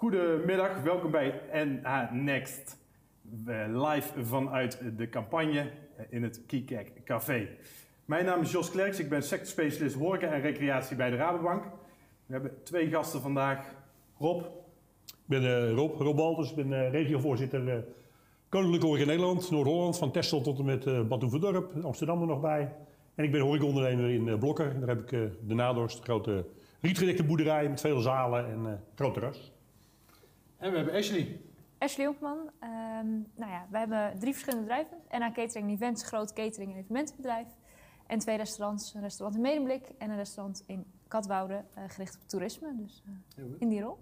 Goedemiddag, welkom bij NA Next. Live vanuit de campagne in het Kikek Café. Mijn naam is Jos Klerks, ik ben sectorspecialist horeca en recreatie bij de Rabobank. We hebben twee gasten vandaag. Rob. Ik ben uh, Rob, Rob ik ben regiovoorzitter uh, Koninklijke Horeca Nederland, Noord-Holland, van Texel tot en met uh, Bad Amsterdam er nog bij. En ik ben horecaondernemer in Blokker. Daar heb ik de Nadorst, grote rietgedekte boerderij met veel zalen en groot terras. En we hebben Ashley. Ashley Honkman. Um, nou ja, we hebben drie verschillende bedrijven. NA Catering Events, groot catering- en evenementenbedrijf. En twee restaurants. Een restaurant in Medemblik en een restaurant in Katwoude, uh, gericht op toerisme. Dus uh, in die rol.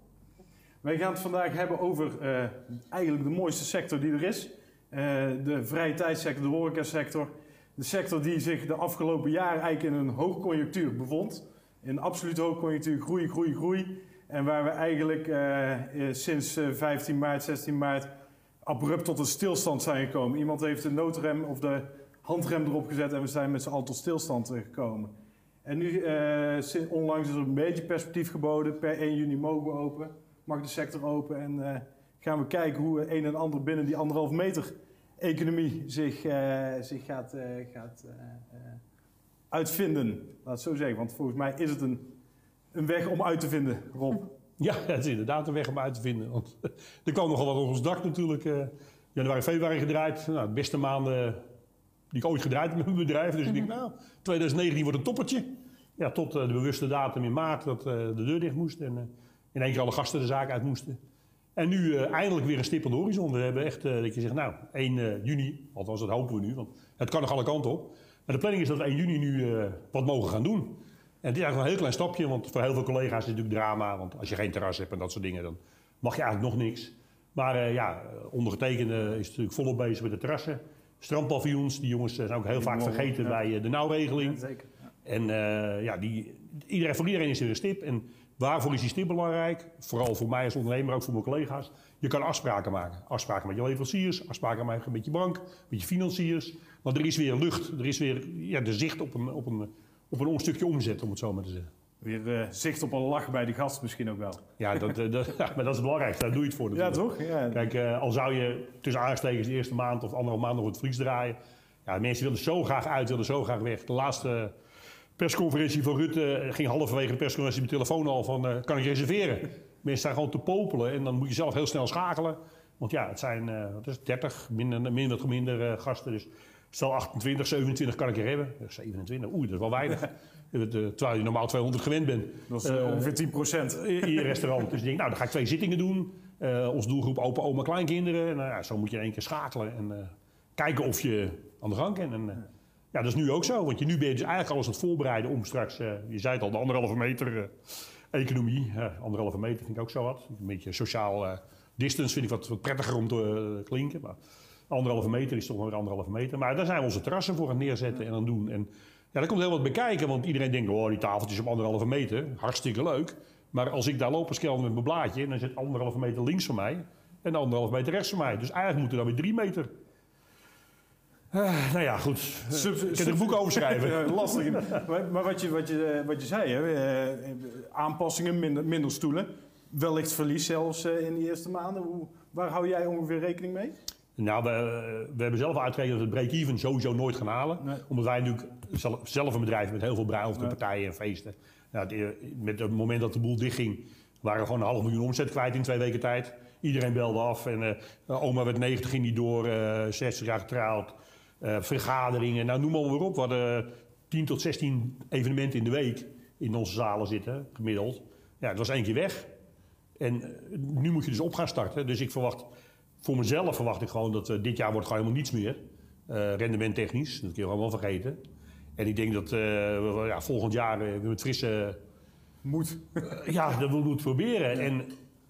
Wij gaan het vandaag hebben over uh, eigenlijk de mooiste sector die er is. de vrije tijdsector, de horecasector. De sector die zich de afgelopen jaren eigenlijk in een hoogconjunctuur bevond. In absolute hoogconjunctuur, groei, groei, groei. En waar we eigenlijk uh, sinds uh, 15 maart, 16 maart abrupt tot een stilstand zijn gekomen. Iemand heeft de noodrem of de handrem erop gezet en we zijn met z'n allen tot stilstand gekomen. En nu, onlangs is er een beetje perspectief geboden. Per 1 juni mogen we open, mag de sector open en gaan we kijken hoe een en ander binnen die anderhalf meter economie zich, zich gaat, gaat uitvinden. Laat het zo zeggen, want volgens mij is het een, een weg om uit te vinden, Rob. Ja, het is inderdaad een weg om uit te vinden. Want er kwam nogal wat op ons dak natuurlijk. Uh, januari, februari gedraaid. Nou, de beste maanden die ik ooit gedraaid heb met mijn bedrijf. Dus ik denk, nou, 2019 wordt een toppertje. Ja, tot uh, de bewuste datum in maart dat uh, de deur dicht moest. En in één keer alle gasten de zaak uit moesten. En nu eindelijk weer een stip aan de horizon. We hebben echt, dat je zegt, nou, 1 juni, althans dat hopen we nu. Want het kan nog alle kanten op. Maar de planning is dat we 1 juni nu wat mogen gaan doen. En dit is eigenlijk een heel klein stapje, want voor heel veel collega's is het natuurlijk drama. Want als je geen terras hebt en dat soort dingen, dan mag je eigenlijk nog niks. Maar uh, ja, ondergetekende is natuurlijk volop bezig met de terrassen. Strandpaviljoens, die jongens zijn ook heel vaak vergeten ja. bij de nauwregeling. Ja, zeker. En uh, ja, die, iedereen, voor iedereen is er een stip. En waarvoor is die stip belangrijk? Vooral voor mij als ondernemer, maar ook voor mijn collega's. Je kan afspraken maken. Afspraken met je leveranciers, afspraken maken met je bank, met je financiers. Want er is weer lucht, er is weer ja, de zicht op een, op een op een stukje omzet, om het zo maar te zeggen. Weer uh, zicht op een lach bij de gast misschien ook wel. Ja, dat, uh, dat, ja, maar dat is het belangrijkste. Daar doe je het voor natuurlijk. Ja, toch? Ja. Kijk, uh, al zou je tussen aanstekens de eerste maand of anderhalf maand nog het vlies draaien. Ja, mensen willen zo graag uit, willen zo graag weg. De laatste persconferentie van Rutte ging halverwege de persconferentie mijn telefoon al van... kan ik reserveren? Mensen staan gewoon te popelen en dan moet je zelf heel snel schakelen. Want ja, het zijn wat is het, 30, minder, minder, minder gasten. Dus Stel 28, 27 kan ik er hebben. 27, oei, dat is wel weinig. Terwijl je normaal 200 gewend bent. Dat is uh, ongeveer 10 procent. In je restaurant. Dus ik denk, nou, dan ga ik twee zittingen doen. Uh, ons doelgroep opa, oma, kleinkinderen. Nou, ja, zo moet je in één keer schakelen en uh, kijken of je aan de gang kan. En, ja, dat is nu ook zo. Want je, nu ben je dus eigenlijk alles aan het voorbereiden om straks, je zei het al, de anderhalve meter economie. anderhalve meter vind ik ook zo wat. Een beetje sociaal distance vind ik wat, wat prettiger om te klinken. Maar, Anderhalve meter is toch wel weer anderhalve meter. Maar daar zijn we onze terrassen voor aan het neerzetten en aan doen. En ja, daar komt heel wat bekijken, want iedereen denkt, oh, die tafeltjes op anderhalve meter, hartstikke leuk. Maar als ik daar loop als met mijn blaadje, dan zit anderhalve meter links van mij en anderhalve meter rechts van mij. Dus eigenlijk moeten er dan weer drie meter. Uh, nou ja, goed. Sub, ik kan er een boek over schrijven. ja, lastig. maar, wat, je, wat, je, wat je zei, hè, uh, aanpassingen, minder, minder stoelen. Wellicht verlies zelfs in de eerste maanden. Hoe, waar hou jij ongeveer rekening mee? Nou, we, we hebben zelf uitgerekend dat we het break-even sowieso nooit gaan halen. Nee. Omdat wij natuurlijk zelf, zelf een bedrijf met heel veel bruiloften, nee. partijen en feesten. Nou, het, met het moment dat de boel dichtging, waren we gewoon een half miljoen omzet kwijt in twee weken tijd. Iedereen belde af en uh, oma werd 90, ging niet door, uh, 60 jaar getrouwd. Uh, vergaderingen, nou noem maar weer op. We hadden 10 tot 16 evenementen in de week in onze zalen zitten, gemiddeld. Ja, het was één keer weg. En nu moet je dus op gaan starten. Dus ik verwacht voor mezelf verwacht ik gewoon dat uh, dit jaar wordt gewoon helemaal niets meer. Uh, rendementtechnisch, dat kun je gewoon wel vergeten. En ik denk dat we ja, volgend jaar weer met frisse... Moet. ja, dat we moeten proberen. Ja. En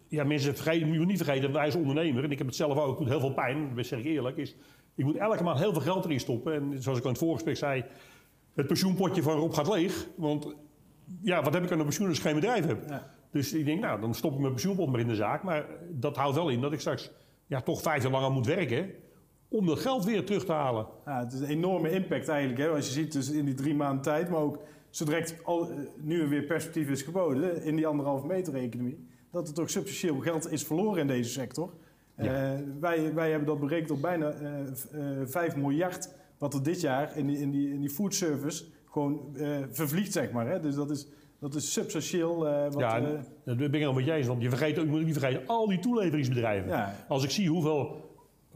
ja, mensen vergeten, moet je niet vergeten, wij als ondernemer, en ik heb het zelf ook, het doet heel veel pijn, dat zeg ik eerlijk, is... Ik moet elke maand heel veel geld erin stoppen. En zoals ik aan het voorgesprek zei, het pensioenpotje van Rob gaat leeg. Want ja, wat heb ik aan een pensioen als ik geen bedrijf heb? Ja. Dus ik denk, nou, dan stop ik mijn pensioenpot maar in de zaak. Maar dat houdt wel in dat ik straks ja, toch vijf jaar langer moet werken om dat geld weer terug te halen. Ja, het is een enorme impact eigenlijk. Hè? Als je ziet dus in die drie maanden tijd, maar ook zodra al, nu er weer perspectief is geboden in die anderhalve meter economie. dat er toch substantieel geld is verloren in deze sector. Ja. Eh, wij, wij hebben dat berekend op bijna eh, v- eh, 5 miljard wat er dit jaar in die, in die, in die food service gewoon eh, vervliegt, zeg maar. Hè? Dus dat is, dat is substantieel. eh, wat, Ja, eh, Dat ben ik helemaal met je eens, want je vergeet, je moet niet vergeten al die toeleveringsbedrijven. ja, Als ik zie hoeveel,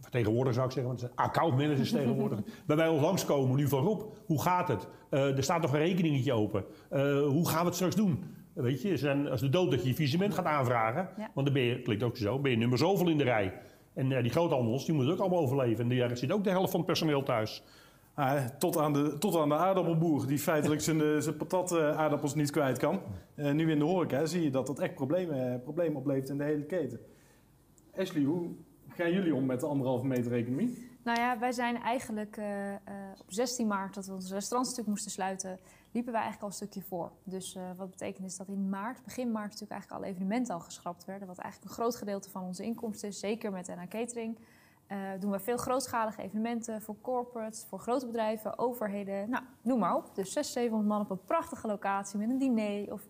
tegenwoordig zou ik zeggen, want het zijn accountmanagers tegenwoordig, bij wij ons langskomen nu van Rob, hoe gaat het? Eh, er staat nog een rekeningetje open. Eh, hoe gaan we het straks doen? Weet je, zijn, als de dood dat je je visement gaat aanvragen, Ja. want dan ben je, klinkt ook zo, ben je nummer zoveel in de rij. En eh, die groothandels, die moeten ook allemaal overleven. En daar zit ook de helft van het personeel thuis. Ah, tot, aan de, tot aan de aardappelboer, die feitelijk zijn, eh, zijn patat eh, aardappels niet kwijt kan. Eh, nu in de horeca zie je dat dat echt problemen, problemen oplevert in de hele keten. Ashley, hoe gaan jullie om met de anderhalve meter economie? Nou ja, wij zijn eigenlijk op 16 maart, dat we ons restaurantstuk moesten sluiten, liepen wij eigenlijk al een stukje voor. Dus wat betekent is dat in maart, begin maart, natuurlijk eigenlijk alle evenementen al geschrapt werden. Wat eigenlijk een groot gedeelte van onze inkomsten is, zeker met NA Catering. Eh, doen we veel grootschalige evenementen voor corporates, voor grote bedrijven, overheden, nou, noem maar op. Dus 600, 700 man op een prachtige locatie met een diner. Of,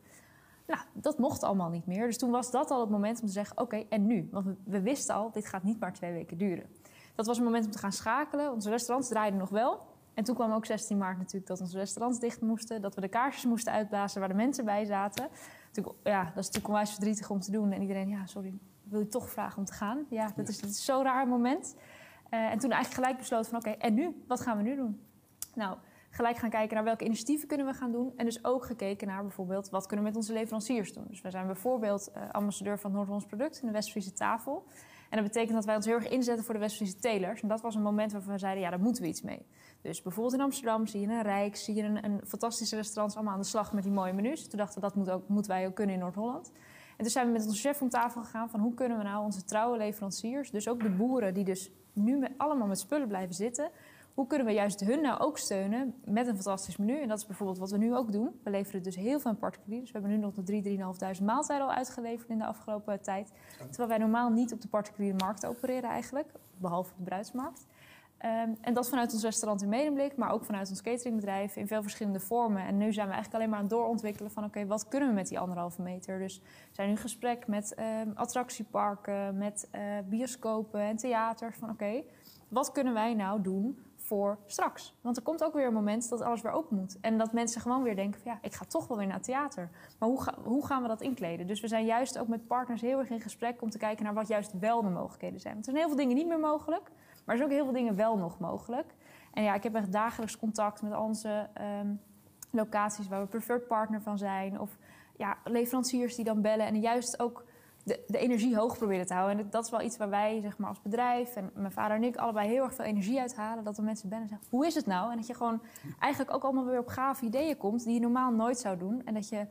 nou, dat mocht allemaal niet meer. Dus toen was dat al het moment om te zeggen, oké, en nu? Want we, wisten al, dit gaat niet maar twee weken duren. Dat was een moment om te gaan schakelen. Onze restaurants draaiden nog wel. En toen kwam ook 16 maart natuurlijk dat onze restaurants dicht moesten. Dat we de kaarsjes moesten uitblazen waar de mensen bij zaten. Natuurlijk, ja, dat is natuurlijk onwijs verdrietig om te doen. En iedereen, ja, sorry, wil je toch vragen om te gaan? Ja, dat is, dat is zo'n raar moment. Eh, en toen eigenlijk gelijk besloten van, oké, en nu? Wat gaan we nu doen? Nou, gelijk gaan kijken naar welke initiatieven kunnen we gaan doen. En dus ook gekeken naar bijvoorbeeld, wat kunnen we met onze leveranciers doen? Dus wij zijn bijvoorbeeld eh, ambassadeur van Noord-Hollands Product in de Westfriese tafel. En dat betekent dat wij ons heel erg inzetten voor de Westfriese telers. En dat was een moment waarvan we zeiden, ja, daar moeten we iets mee. Dus bijvoorbeeld in Amsterdam zie je een Rijk, zie je een, een fantastische restaurants allemaal aan de slag met die mooie menus. Toen dachten we, dat moet ook, moeten wij ook kunnen in Noord-Holland. En toen zijn we met onze chef om tafel gegaan van hoe kunnen we nou onze trouwe leveranciers, dus ook de boeren die dus nu met, allemaal met spullen blijven zitten, hoe kunnen we juist hun nou ook steunen met een fantastisch menu? En dat is bijvoorbeeld wat we nu ook doen. We leveren dus heel veel aan particulieren. Dus we hebben nu nog de 3.000, 3.500 maaltijden al uitgeleverd in de afgelopen tijd. Terwijl wij normaal niet op de particuliere markt opereren eigenlijk. Behalve op de bruidsmarkt. Ehm, en dat vanuit ons restaurant in Medemblik, maar ook vanuit ons cateringbedrijf in veel verschillende vormen. En nu zijn we eigenlijk alleen maar aan het doorontwikkelen van oké, wat kunnen we met die anderhalve meter? Dus we zijn nu in gesprek met ehm, attractieparken, met eh, bioscopen en theaters. Van oké, wat kunnen wij nou doen voor straks? Want er komt ook weer een moment dat alles weer open moet. En dat mensen gewoon weer denken van ja, ik ga toch wel weer naar theater. Maar hoe, hoe gaan we dat inkleden? Dus we zijn juist ook met partners heel erg in gesprek om te kijken naar wat juist wel de mogelijkheden zijn. Want er zijn heel veel dingen niet meer mogelijk, maar er zijn ook heel veel dingen wel nog mogelijk. En ja, ik heb echt dagelijks contact met onze ehm, locaties waar we preferred partner van zijn. Of ja, leveranciers die dan bellen en juist ook de, de energie hoog proberen te houden. En dat is wel iets waar wij zeg maar, als bedrijf en mijn vader en ik allebei heel erg veel energie uithalen. Dat we mensen bellen en zeggen, hoe is het nou? En dat je gewoon eigenlijk ook allemaal weer op gave ideeën komt die je normaal nooit zou doen. En dat je,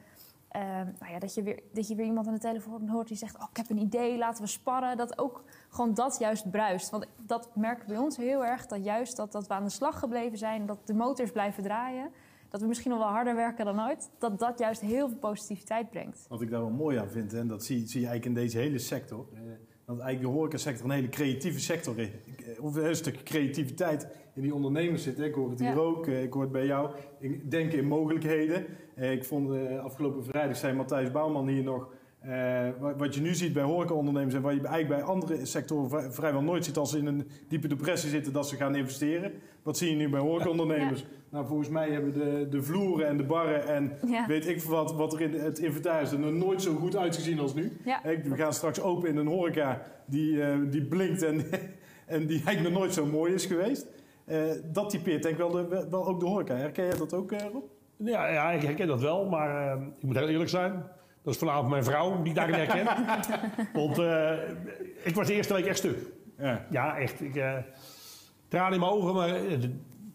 eh, nou ja, dat je, weer, dat je weer iemand aan de telefoon hoort die zegt, oh, ik heb een idee, laten we sparren. Dat ook gewoon dat juist bruist. Want dat merken we bij ons heel erg, dat juist dat, dat we aan de slag gebleven zijn, dat de motors blijven draaien. Dat we misschien nog wel harder werken dan ooit. Dat dat juist heel veel positiviteit brengt. Wat ik daar wel mooi aan vind, en dat zie, zie je eigenlijk in deze hele sector. eh, dat eigenlijk de horecasector een hele creatieve sector is. Eh, Of een stuk creativiteit in die ondernemers zit. Ik hoor het hier Ja. ook, eh, ik hoor het bij jou. Ik denk in mogelijkheden. Eh, Ik vond eh, afgelopen vrijdag zei Matthijs Bouwman hier nog. eh, wat- je nu ziet bij horecaondernemers en wat je eigenlijk bij andere sectoren vrij- vrijwel nooit ziet als ze in een diepe depressie zitten dat ze gaan investeren. Wat zie je nu bij horecaondernemers? Nou, volgens mij hebben de, de vloeren en de barren en Ja. weet ik veel wat, wat er in het inventaris er nog nooit zo goed uitgezien als nu. Ja. We gaan straks open in een horeca die, die blinkt en, en die eigenlijk nog nooit zo mooi is geweest. Dat typeert denk ik wel, de, wel ook de horeca. Herken jij dat ook, Rob? Ja, ja, ik herken dat wel, maar eh, ik moet heel eerlijk zijn. Dat is vanavond mijn vrouw die ik daarin herken. Want eh, ik was de eerste week echt stuk. Ja. Ja, echt. Ik, eh tranen in mijn ogen, maar eh,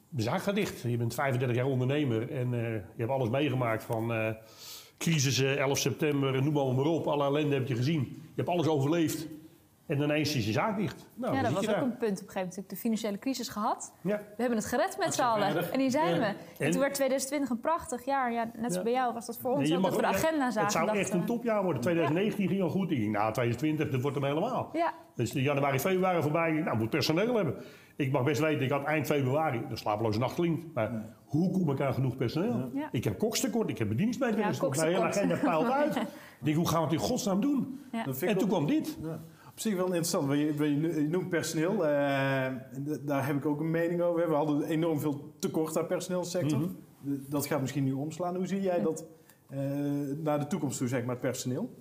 de, zaak gaat dicht. Je bent 35 jaar ondernemer en eh, je hebt alles meegemaakt van eh crisissen, 11 september, noem maar, maar op. Alle ellende heb je gezien. Je hebt alles overleefd. En ineens is je zaak dicht. Nou, ja, dat was ook daar. een punt op een gegeven moment. natuurlijk De financiële crisis gehad. Ja. We hebben het gered met z'n allen. En hier zijn Ja. we. En, En- toen werd 2020 een prachtig jaar. Ja, net zoals Ja. bij jou was dat voor ons Nee, je ook dat we de agenda zagen. Het zou dachten echt een topjaar worden. 2019 ging al goed. Ik denk, nou, 2020, dat wordt hem helemaal. Ja, Dus de januari, februari voorbij. Nou, moet personeel hebben. Ik mag best weten, ik had eind februari, de slapeloze nacht klinkt, maar hoe kom ik aan genoeg personeel? Ja. Ik heb kokstekort, ik heb bedieningsmedewerkers, Ja, ja, mijn hele agenda pijlt uit. Ik denk, hoe gaan we het in godsnaam doen? Ja. En ik toen kwam dit. Op zich wel interessant, want je, je noemt personeel. eh, daar heb ik ook een mening over. We hadden enorm veel tekort aan personeelssector. Mhm. Dat gaat misschien nu omslaan. Hoe zie jij dat eh, naar de toekomst toe, zeg maar, het personeel?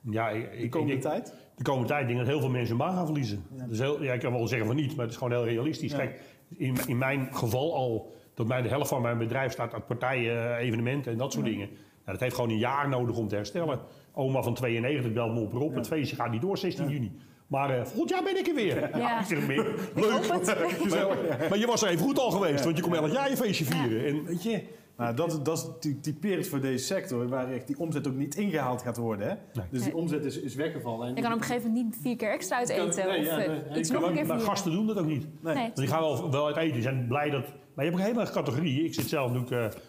Ja, ik, De ik, komende ik tijd? de komende tijd denk ik dat heel veel mensen hun baan gaan verliezen. Ja. Dus heel, ja, ik kan wel zeggen van niet, maar het is gewoon heel realistisch. Ja. Kijk, in, in mijn geval al, dat mij de helft van mijn bedrijf staat uit partijen, eh, evenementen en dat soort dingen. Ja, dat heeft gewoon een jaar nodig om te herstellen. Oma van 92 belt me op en op. Het feestje gaat niet door, 16 juni. Maar eh, volgend jaar ben ik er weer. Ja. ik zeg meer. Leuk. het. Maar, maar je was er even goed al geweest, want je kon elk jaar je feestje vieren. En weet je, Nou, dat, dat is ty- typerend voor deze sector, waar echt die omzet ook niet ingehaald gaat worden. Hè? Nee. Dus die Nee. omzet is, is weggevallen. En Je kan op een gegeven moment niet vier keer extra uit eten. Nee, of ja, eh, nee, je iets kan nog een keer maar gasten doen dat ook niet. Nee. Nee. Want die gaan wel, wel uit eten. Die zijn blij dat... Maar je hebt ook een hele categorie. Ik zit zelf natuurlijk... eh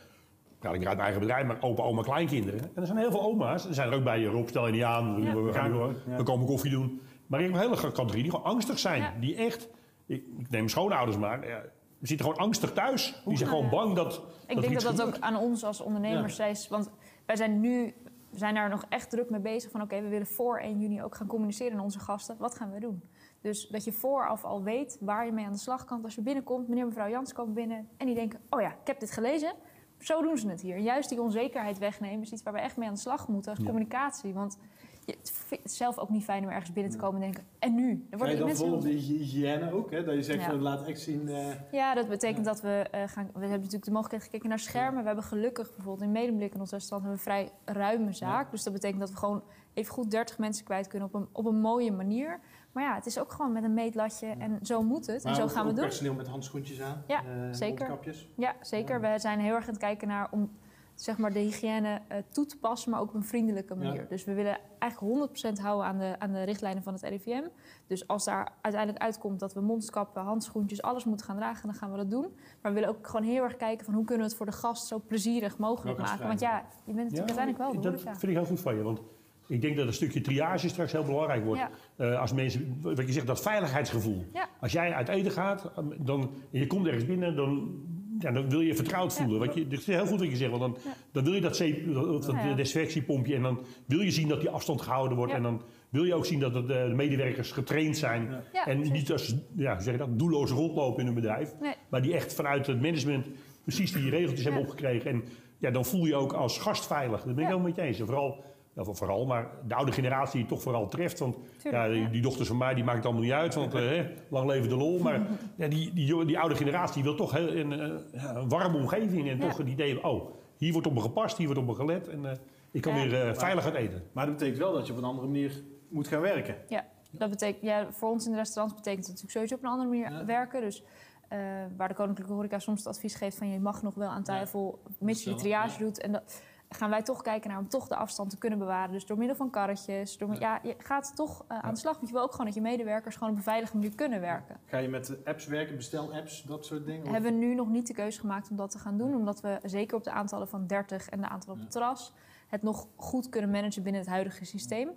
praat ik uit mijn eigen bedrijf, maar opa, oma, kleinkinderen. En er zijn heel veel oma's. Er zijn er ook bij je Rob, stel je niet aan. Ja. We, we, gaan, we, we komen koffie doen. Maar ik heb een hele categorie die gewoon angstig zijn. Ja. Die echt... Ik, ik neem schoonouders maar. Ja, die zitten gewoon angstig thuis. Die zijn gewoon bang dat... Ik er denk dat dat ook aan ons als ondernemers is. Want wij zijn nu we zijn daar nog echt druk mee bezig. Van oké, we willen voor 1 juni ook gaan communiceren aan onze gasten. Wat gaan we doen? Dus dat je vooraf al weet waar je mee aan de slag kan. Als je binnenkomt, meneer mevrouw Jans komen binnen. En die denken, oh ja, ik heb dit gelezen. Zo doen ze het hier. En juist die onzekerheid wegnemen is iets waar we echt mee aan de slag moeten als Ja. communicatie. Want je, het vindt het zelf ook niet fijn om ergens binnen te komen en denken, en nu? Ga worden je dan bijvoorbeeld de hygi- hygiëne ook? Hè? Dat je zegt, Ja. van, laat echt zien... eh, Ja, dat betekent dat we eh, gaan. We hebben natuurlijk de mogelijkheid gekeken naar schermen. We hebben gelukkig bijvoorbeeld in Medemblik in ons restaurant een vrij ruime zaak. Dus dat betekent dat we gewoon even goed 30 mensen kwijt kunnen op een, op een mooie manier. Maar ja, het is ook gewoon met een meetlatje en zo moet het. En zo ook- gaan we ook doen. personeel met handschoentjes aan. Ja, eh, zeker. mondkapjes. Ja, zeker. We zijn heel erg aan het kijken naar om zeg maar, de hygiëne eh, toe te passen, maar ook op een vriendelijke manier. Ja. Dus we willen eigenlijk 100% houden aan de, aan de richtlijnen van het RIVM. Dus als daar uiteindelijk uitkomt dat we mondskappen, handschoentjes, alles moeten gaan dragen, dan gaan we dat doen. Maar we willen ook gewoon heel erg kijken van hoe kunnen we het voor de gast zo plezierig mogelijk maken. Want ja, je bent natuurlijk uiteindelijk wel de dat horeca. vind ik heel goed van je. Want ik denk dat een stukje triage straks heel belangrijk wordt. Ja. Eh, als mensen, wat je zegt, dat veiligheidsgevoel. Ja. Als jij uit eten gaat um, dan, en je komt ergens binnen, dan, ja, dan wil je je vertrouwd Ja. voelen. Want je, dat is heel goed wat je zegt, want dan, Ja. dan wil je dat, zeep, dat, dat Ja, ja. desinfectiepompje en dan wil je zien dat die afstand gehouden wordt. Ja. En dan wil je ook zien dat eh, de medewerkers getraind zijn. Ja. Ja, en niet als ja, hoe zeg je dat, doelloos rondlopen in hun bedrijf. Nee. Maar die echt vanuit het management precies die regeltjes hebben Ja. opgekregen. En ja, dan voel je ook als gast veilig. Dat ben ik Ja. helemaal met je eens. En vooral, voor- vooral, maar de oude generatie die toch vooral treft. Want Tuurlijk, ja, die, dochters van mij, die maakt het allemaal niet uit. Want eh, lang leven de lol. Maar ja, die, die, die oude generatie wil toch heel, een, eh, ja, een warme omgeving. En Ja. toch het idee, oh, hier wordt op me gepast, hier wordt op me gelet. En eh, ik kan Ja. weer eh, veilig gaan eten. Maar dat betekent wel dat je op een andere manier moet gaan werken. Ja, dat betekent, ja, voor ons in de restaurants betekent het natuurlijk sowieso op een andere manier Ja. werken. Dus eh, waar de Koninklijke Horeca soms het advies geeft van je mag nog wel aan tafel, mits je de triage doet. En dat gaan wij toch kijken naar om toch de afstand te kunnen bewaren. Dus door middel van karretjes. Door, ja. je gaat toch eh, aan de slag. Want je wil ook gewoon dat je medewerkers gewoon op een veilige manier kunnen werken. Ga je met apps werken, bestel-apps, dat soort dingen? Of- Hebben we nu nog niet de keuze gemaakt om dat te gaan doen. Omdat we zeker op de aantallen van 30 en de aantallen op het terras... het nog goed kunnen managen binnen het huidige systeem.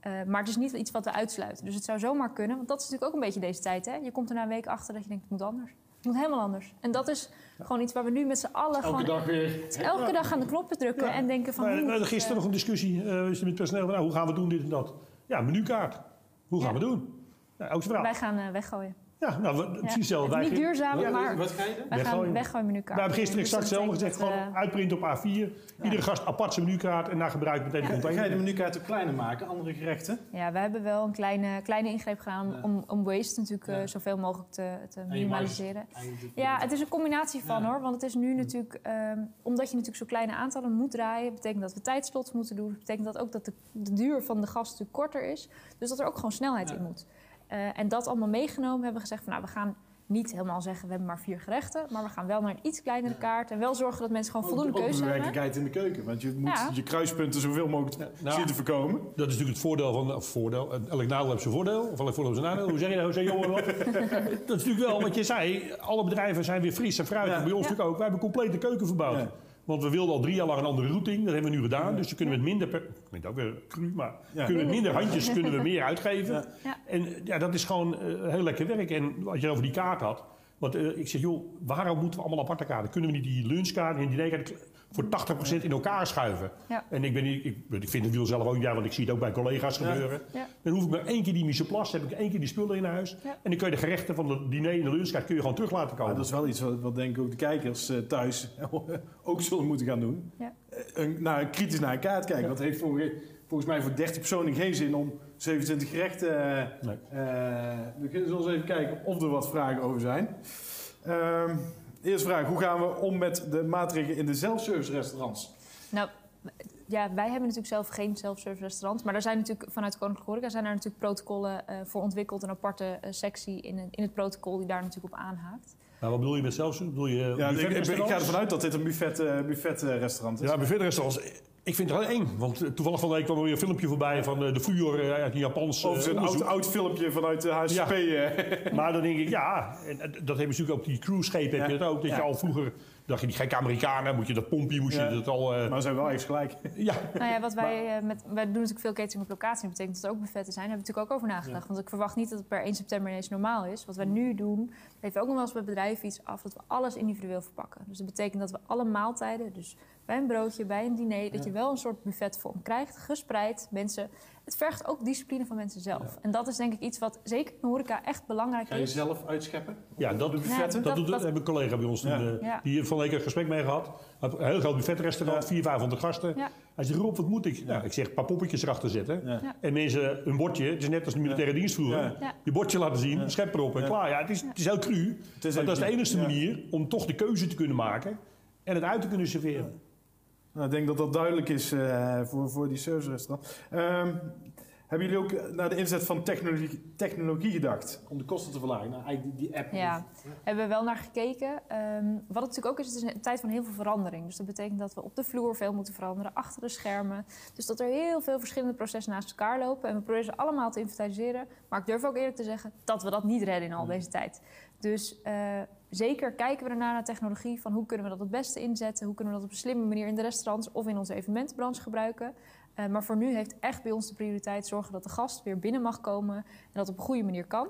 Eh, maar het is niet iets wat we uitsluiten. Dus het zou zomaar kunnen. Want dat is natuurlijk ook een beetje deze tijd. Hè? Je komt er na een week achter dat je denkt, het moet anders. Moet helemaal anders. En dat is gewoon iets waar we nu met z'n allen... Elke gewoon, dag weer. elke dag aan de knoppen drukken Ja. en denken van... Maar, het, gisteren nog een discussie eh, is met personeel. Nou, hoe gaan we doen dit en dat? Ja, menukaart. Hoe gaan Ja. we doen? Ja, ook vraag. Wij gaan eh, weggooien. Ja, nou, we- Ja. precies hetzelfde. Het is niet duurzaam, Ja, maar Wat ga je doen? wij gaan Weggooien. menukaart. We hebben gisteren Dus exact dat hetzelfde gezegd. Gewoon dat, uitprinten op A4. Iedere gast apart zijn menukaart en na gebruik meteen de Ga je de container. menukaart ook kleiner maken, andere gerechten? eh, Ja, we hebben wel een kleine, kleine ingreep gedaan om, Ja. om, om waste natuurlijk eh, Ja. zoveel mogelijk te, te minimaliseren. Ja, het is een combinatie van Ja. hoor. Want het is nu natuurlijk, ehm, omdat je natuurlijk zo kleine aantallen moet draaien, betekent dat we tijdslots moeten doen. Dat betekent dat ook dat de, de duur van de gast natuurlijk korter is. Dus dat er ook gewoon snelheid Ja. in moet. Eh, en dat allemaal meegenomen hebben we gezegd van nou, we gaan niet helemaal zeggen we hebben maar vier gerechten. Maar we gaan wel naar een iets kleinere Ja. kaart. En wel zorgen dat mensen gewoon Ook- voldoende ook keuze de hebben. werkelijkheid in de keuken. Want je moet Ja. je kruispunten zoveel mogelijk nou- zien te voorkomen. Dat is natuurlijk het voordeel van... Of voordeel, eh, elk nadeel heeft zijn voordeel. Of elk voordeel heeft zijn nadeel. Hoe zeg je dat, José Jongen? dat is natuurlijk wel wat je zei. Alle bedrijven zijn weer fris en fruitig. Ja. Bij ons Ja. natuurlijk ook. Wij hebben een complete keuken verbouwd. Want we wilden al drie jaar lang een andere routing. Dat hebben we nu gedaan. Dus dan kunnen we met minder... Per, klinkt ook weer cru, maar... Ja. Kunnen we met minder handjes kunnen we meer uitgeven. Ja. Ja. En ja, dat is gewoon eh, heel lekker werk. En als je over die kaart had... Want eh, ik zeg, joh, waarom moeten we allemaal aparte kaarten? Kunnen we niet die lunchkaart en die dinerkaart voor 80% in elkaar schuiven? Ja. En ik, ben niet, ik, ik vind het wiel zelf ook ja, want ik zie het ook bij collega's gebeuren. Ja. Dan hoef ik maar één keer die mise place, heb ik één keer die spullen in huis. Ja. En dan kun je de gerechten van de diner en de lunchkaart kun je gewoon terug laten komen. dat is wel iets wat, wat denk ik ook de kijkers eh, thuis ook zullen moeten gaan doen. Ja. Eh, een, naar, kritisch naar een kaart kijken. Dat heeft volgens mij voor 30 personen geen zin om 27 gerechten... eh, Nee. eh, we kunnen eens even kijken of er wat vragen over zijn. Ehm eerste vraag. Hoe gaan we om met de maatregelen in de zelfservice restaurants? Nou, ja, wij hebben natuurlijk zelf geen self-service restaurant. Maar er zijn natuurlijk vanuit Koninklijke Horeca zijn er natuurlijk protocollen eh, voor ontwikkeld. Een aparte sectie in, het- in het protocol die daar natuurlijk op aanhaakt. Maar wat bedoel je met zelfs? Bedoel je Ja, ik, ik, ik ga ervan uit dat dit een buffet, eh, buffetrestaurant is. Ja, buffetrestaurants. Ik vind het wel eng. Want eh, toevallig van de week kwam er weer een filmpje voorbij van eh, de Fuyur eh, uit een Japans Of zo'n oud, oud filmpje vanuit de HSP. Ja. Maar dan denk ik, ja, en dat hebben ze natuurlijk ook, die cruiseschepen heb je dat ook. Dat je al vroeger, dacht je, die gekke Amerikanen, moet je dat pompje, moest je Ja. dat al... eh, Maar ze hebben wel echt gelijk. ja, Nou ja, wat wij, eh, met, wij doen natuurlijk veel catering op locatie. Dat betekent dat er ook buffetten zijn. Daar hebben we natuurlijk ook over nagedacht. Want ik verwacht niet dat het per 1 september ineens normaal is. Wat wij nu doen, geven we ook nog wel eens bij bedrijven iets af... dat we alles individueel verpakken. Dus dat betekent dat we alle maaltijden... dus bij een broodje, bij een diner... dat je wel een soort buffetvorm krijgt, gespreid. Mensen, het vergt ook discipline van mensen zelf. En dat is denk ik iets wat zeker in de horeca echt belangrijk Ga je is. zelf uitscheppen? ja, dat, de dat, buffetten? dat- doet, dat- hebben een collega bij ons, Ja. eh, Ja. die heeft van de week een gesprek mee gehad. Heeft Een heel groot buffetrestaurant, Ja. 400, 500 gasten. Ja. Hij zegt, Rob, wat moet ik? Nou, ik zeg, een paar poppetjes erachter zetten. Ja. Ja. En mensen, een bordje, het is net als de militaire dienst vroeger. Ja. Ja. Je bordje laten zien, schep erop en Ja. klaar. Ja, het, is, het is heel cru. Het is maar dat is de enige ja. manier om toch de keuze te kunnen maken en het uit te kunnen serveren. Nou, ik denk dat dat duidelijk is eh, voor, voor die service-restaurant. Ehm, hebben jullie ook naar de inzet van technologie, technologie gedacht om de kosten te verlagen? Nou, eigenlijk die, die app. Ja, hebben we wel naar gekeken. Ehm, wat het natuurlijk ook is, het is een tijd van heel veel verandering. Dus dat betekent dat we op de vloer veel moeten veranderen, achter de schermen. Dus dat er heel veel verschillende processen naast elkaar lopen. En we proberen ze allemaal te inventariseren. Maar ik durf ook eerlijk te zeggen dat we dat niet redden in al deze tijd. Dus eh, zeker kijken we ernaar naar technologie. Van hoe kunnen we dat het beste inzetten? Hoe kunnen we dat op een slimme manier in de restaurants of in onze evenementenbranche gebruiken? Eh, maar voor nu heeft echt bij ons de prioriteit zorgen dat de gast weer binnen mag komen. En dat op een goede manier kan.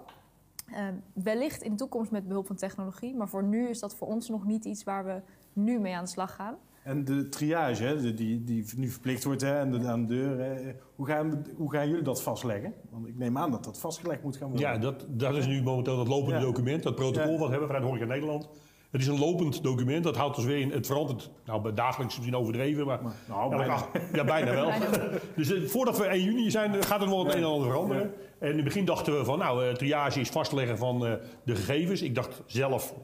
Ehm, wellicht in de toekomst met behulp van technologie. Maar voor nu is dat voor ons nog niet iets waar we nu mee aan de slag gaan. En de triage, hè, die, die nu verplicht wordt hè, en de, aan de deur. hè, hoe, gaan, hoe gaan jullie dat vastleggen? Want ik neem aan dat dat vastgelegd moet gaan worden. Ja, dat, dat is nu momenteel dat lopende Ja. document, dat protocol Ja. wat we hebben vanuit Horeca Nederland. Het is een lopend document, dat houdt ons weer in. Het verandert, nou bij dagelijks misschien overdreven, maar Maar, nou, elke bijna. ja, bijna wel. Dus eh, voordat we 1 juni zijn, eh, gaat er nog het een en ander veranderen. En in het begin dachten we van, nou, eh, triage is vastleggen van de gegevens. Ik dacht zelf,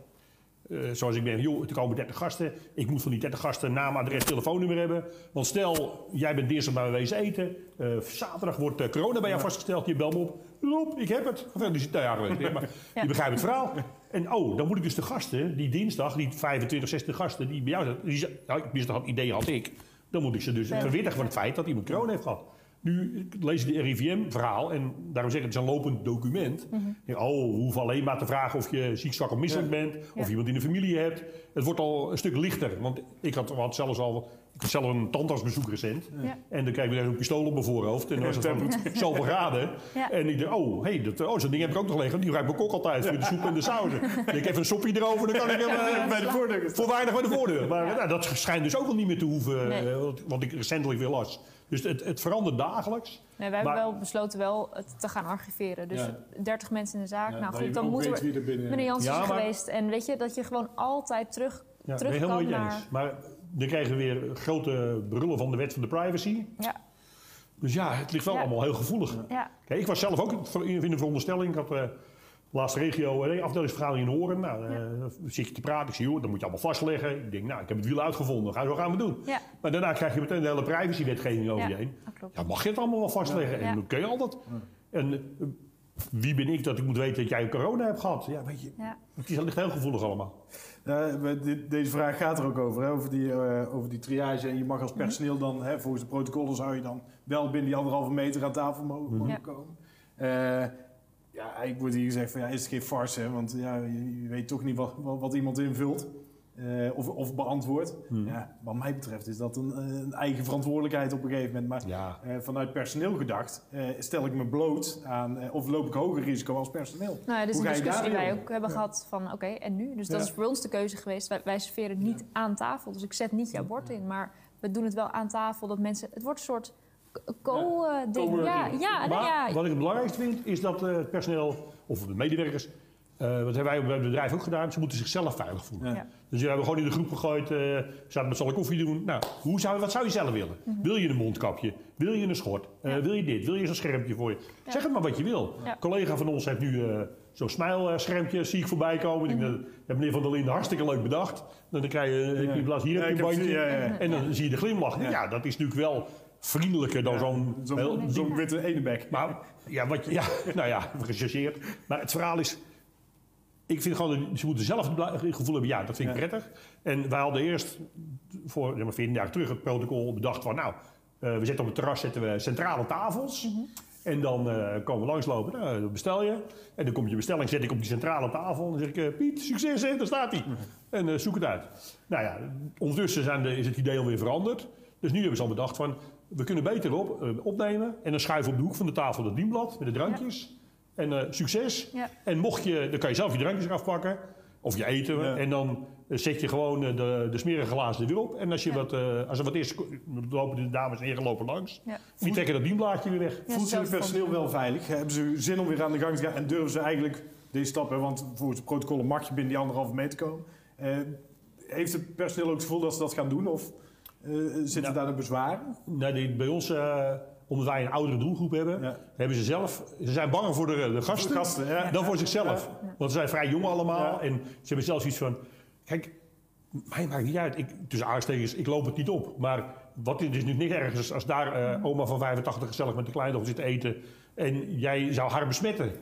eh, zoals ik ben, joh, er komen 30 gasten. Ik moet van die 30 gasten naam, adres, telefoonnummer hebben. Want stel, jij bent dinsdag bij me wezen eten. eh, zaterdag wordt eh, corona bij jou vastgesteld. Je belt me op. Rob, ik heb het. Geweest, maar Ja. je begrijpt het verhaal. En oh, dan moet ik dus de gasten, die dinsdag, die 25, 60 gasten die bij jou zaten. Die, nou, dat idee had ik. Dan moet ik ze dus Ja. verwittigen van het feit dat iemand corona heeft gehad. Nu lees ik de RIVM-verhaal en daarom zeg ik het is een lopend document. Mhm. Denk, Oh, we hoeven alleen maar te vragen of je ziek, zwak of misselijk bent. Of Ja. iemand in de familie hebt. Het wordt al een stuk lichter. Want ik had, had zelfs al... Ik had zelf een tandartsbezoek recent. Ja. En dan kreeg ik een pistool op mijn voorhoofd. En dan was het van zoveel graden. En ik dacht, oh, hey, dat, oh zo'n ding heb ik ook nog liggen. Die ruikt mijn kok altijd voor de soep en de sauzen. Ik even een soppie erover, dan kan ik hem eh, bij de voordeur. voor weinig bij de voordeur. Maar nou, dat schijnt dus ook al niet meer te hoeven, Nee. eh, wat ik recentelijk weer las. Dus het, het verandert dagelijks. Nee, wij hebben Maar- wel besloten wel het te gaan archiveren. Dus Ja. 30 mensen in de zaak. Ja, nou goed, dan moeten we... er Meneer Jans Ja, is maar- geweest. En weet je, dat je gewoon altijd terug, Ja, terug helemaal kan naar... eens. Maar dan krijgen we weer grote brullen van de wet van de privacy. Ja, Dus ja, het ligt wel Ja. allemaal heel gevoelig. ja, Kijk, ik was zelf ook in in de veronderstelling. Ik had eh laatste regio eh, afdelingsvergadering in Horen. Nou, eh, zit je te praten. Ik zie, joh, dat moet je allemaal vastleggen. Ik denk, nou, ik heb het wiel uitgevonden. Ga, zo gaan we doen. ja, Maar daarna krijg je meteen de hele privacywetgeving over Ja. je heen. Ja, mag je het allemaal wel vastleggen? Ja. En dat kun je altijd. En eh, wie ben ik dat ik moet weten dat jij corona hebt gehad? Ja, weet je, Ja. het is- ligt heel gevoelig allemaal. Ja, dit- deze vraag gaat er ook over, hè, over, die, eh, over die triage. En je mag als personeel dan, hè, volgens de protocollen zou je dan wel binnen die anderhalve meter aan tafel mogen, mogen Ja. komen. Eh, ja, ik wordt hier gezegd van ja, is het geen farce, hè, want ja, je, je weet toch niet wat, wat, wat iemand invult. eh, of, of beantwoord. Hmm. Ja, wat mij betreft is dat een, eh, een eigen verantwoordelijkheid op een gegeven moment. Maar Ja, eh, vanuit personeel gedacht, eh, stel ik me bloot aan, of loop ik hoger risico als personeel. Nou ja, dit is Hoe een discussie die wij ook hebben Ja. gehad van oké, en nu? Dus dat Ja. is voor ons de keuze geweest. Wij, wij serveren niet aan tafel, dus ik zet niet jouw bord in. Maar we doen het wel aan tafel, dat mensen... Het wordt een soort co-ding. ja, ja, maar ja. wat ik het belangrijkste vind, is dat eh, het personeel, of de medewerkers, eh dat hebben wij bij het bedrijf ook gedaan, ze moeten zichzelf veilig voelen. Ja. Dus we hebben gewoon in de groep gegooid, eh zaten met z'n allen koffie doen. Nou, hoe zou, wat zou je zelf willen? Wil je een mondkapje? Wil je een schort? Eh, Mhm. Ja. Wil je dit? Wil je zo'n schermpje voor je? Ja. Zeg het maar wat je wil. Ja. Een collega van ons heeft nu eh, zo'n smijlschermpje, zie ik voorbij komen. Ik denk, Mhm. dat heeft meneer Van der Linden hartstikke leuk bedacht. Dan krijg je, Ja. in plaats hier Ja, heb je een bandje. gezien, ja, ja. En dan zie je de glimlach. Ja. Ja. dat is natuurlijk wel vriendelijker dan Ja, zo'n... Zo'n heel- zo'n witte enebek. maar ja, wat je, ja, nou ja, gechargeerd. Maar het verhaal is. Ik vind gewoon, ze moeten zelf het gevoel hebben, ja, dat vind ik Ja. prettig. En wij hadden eerst voor zeg maar, 14 jaar terug het protocol bedacht van, nou, eh, we zetten op het terras zetten we centrale tafels. En dan eh, komen we langslopen, nou, dan bestel je. En dan komt je bestelling, zet ik op die centrale tafel. En dan zeg ik, eh, Piet, succes hè, daar staat hij. En eh, zoek het uit. Nou ja, ondertussen zijn de, is het idee alweer veranderd. Dus nu hebben ze al bedacht van, we kunnen beter op, eh, opnemen. En dan schuiven we op de hoek van de tafel dat dienblad met de drankjes. En eh, succes. Ja. En mocht je, dan kan je zelf je drankjes eraf pakken. Of je eten. Ja. En dan eh, zet je gewoon de, de smerige glazen er weer op. En als, je Ja. wat, eh, als er wat is, lopen de dames en heren lopen langs. Ja. Die trekken dat dienblaadje weer weg. Ja, Voelt zich het personeel wel veilig? Hebben ze zin om weer aan de gang te gaan? En durven ze eigenlijk deze stappen, want volgens de protocollen mag je binnen die anderhalve meter komen. Eh, heeft het personeel ook het gevoel dat ze dat gaan doen? Of zitten Nou. daar de bezwaren? Nou, die, bij ons, eh, omdat wij een oudere doelgroep hebben, Ja. hebben ze zelf, ze zijn banger voor de, de gasten, Gasten, ja. dan voor zichzelf. Want ze zijn vrij jong allemaal en ze hebben zelfs iets van, kijk, mij maakt niet uit. Ik, tussen aanstekens, ik loop het niet op. Maar wat is dus niet ergens als daar eh, oma van 85 gezellig met de kleindochter zit te eten en jij zou haar besmetten.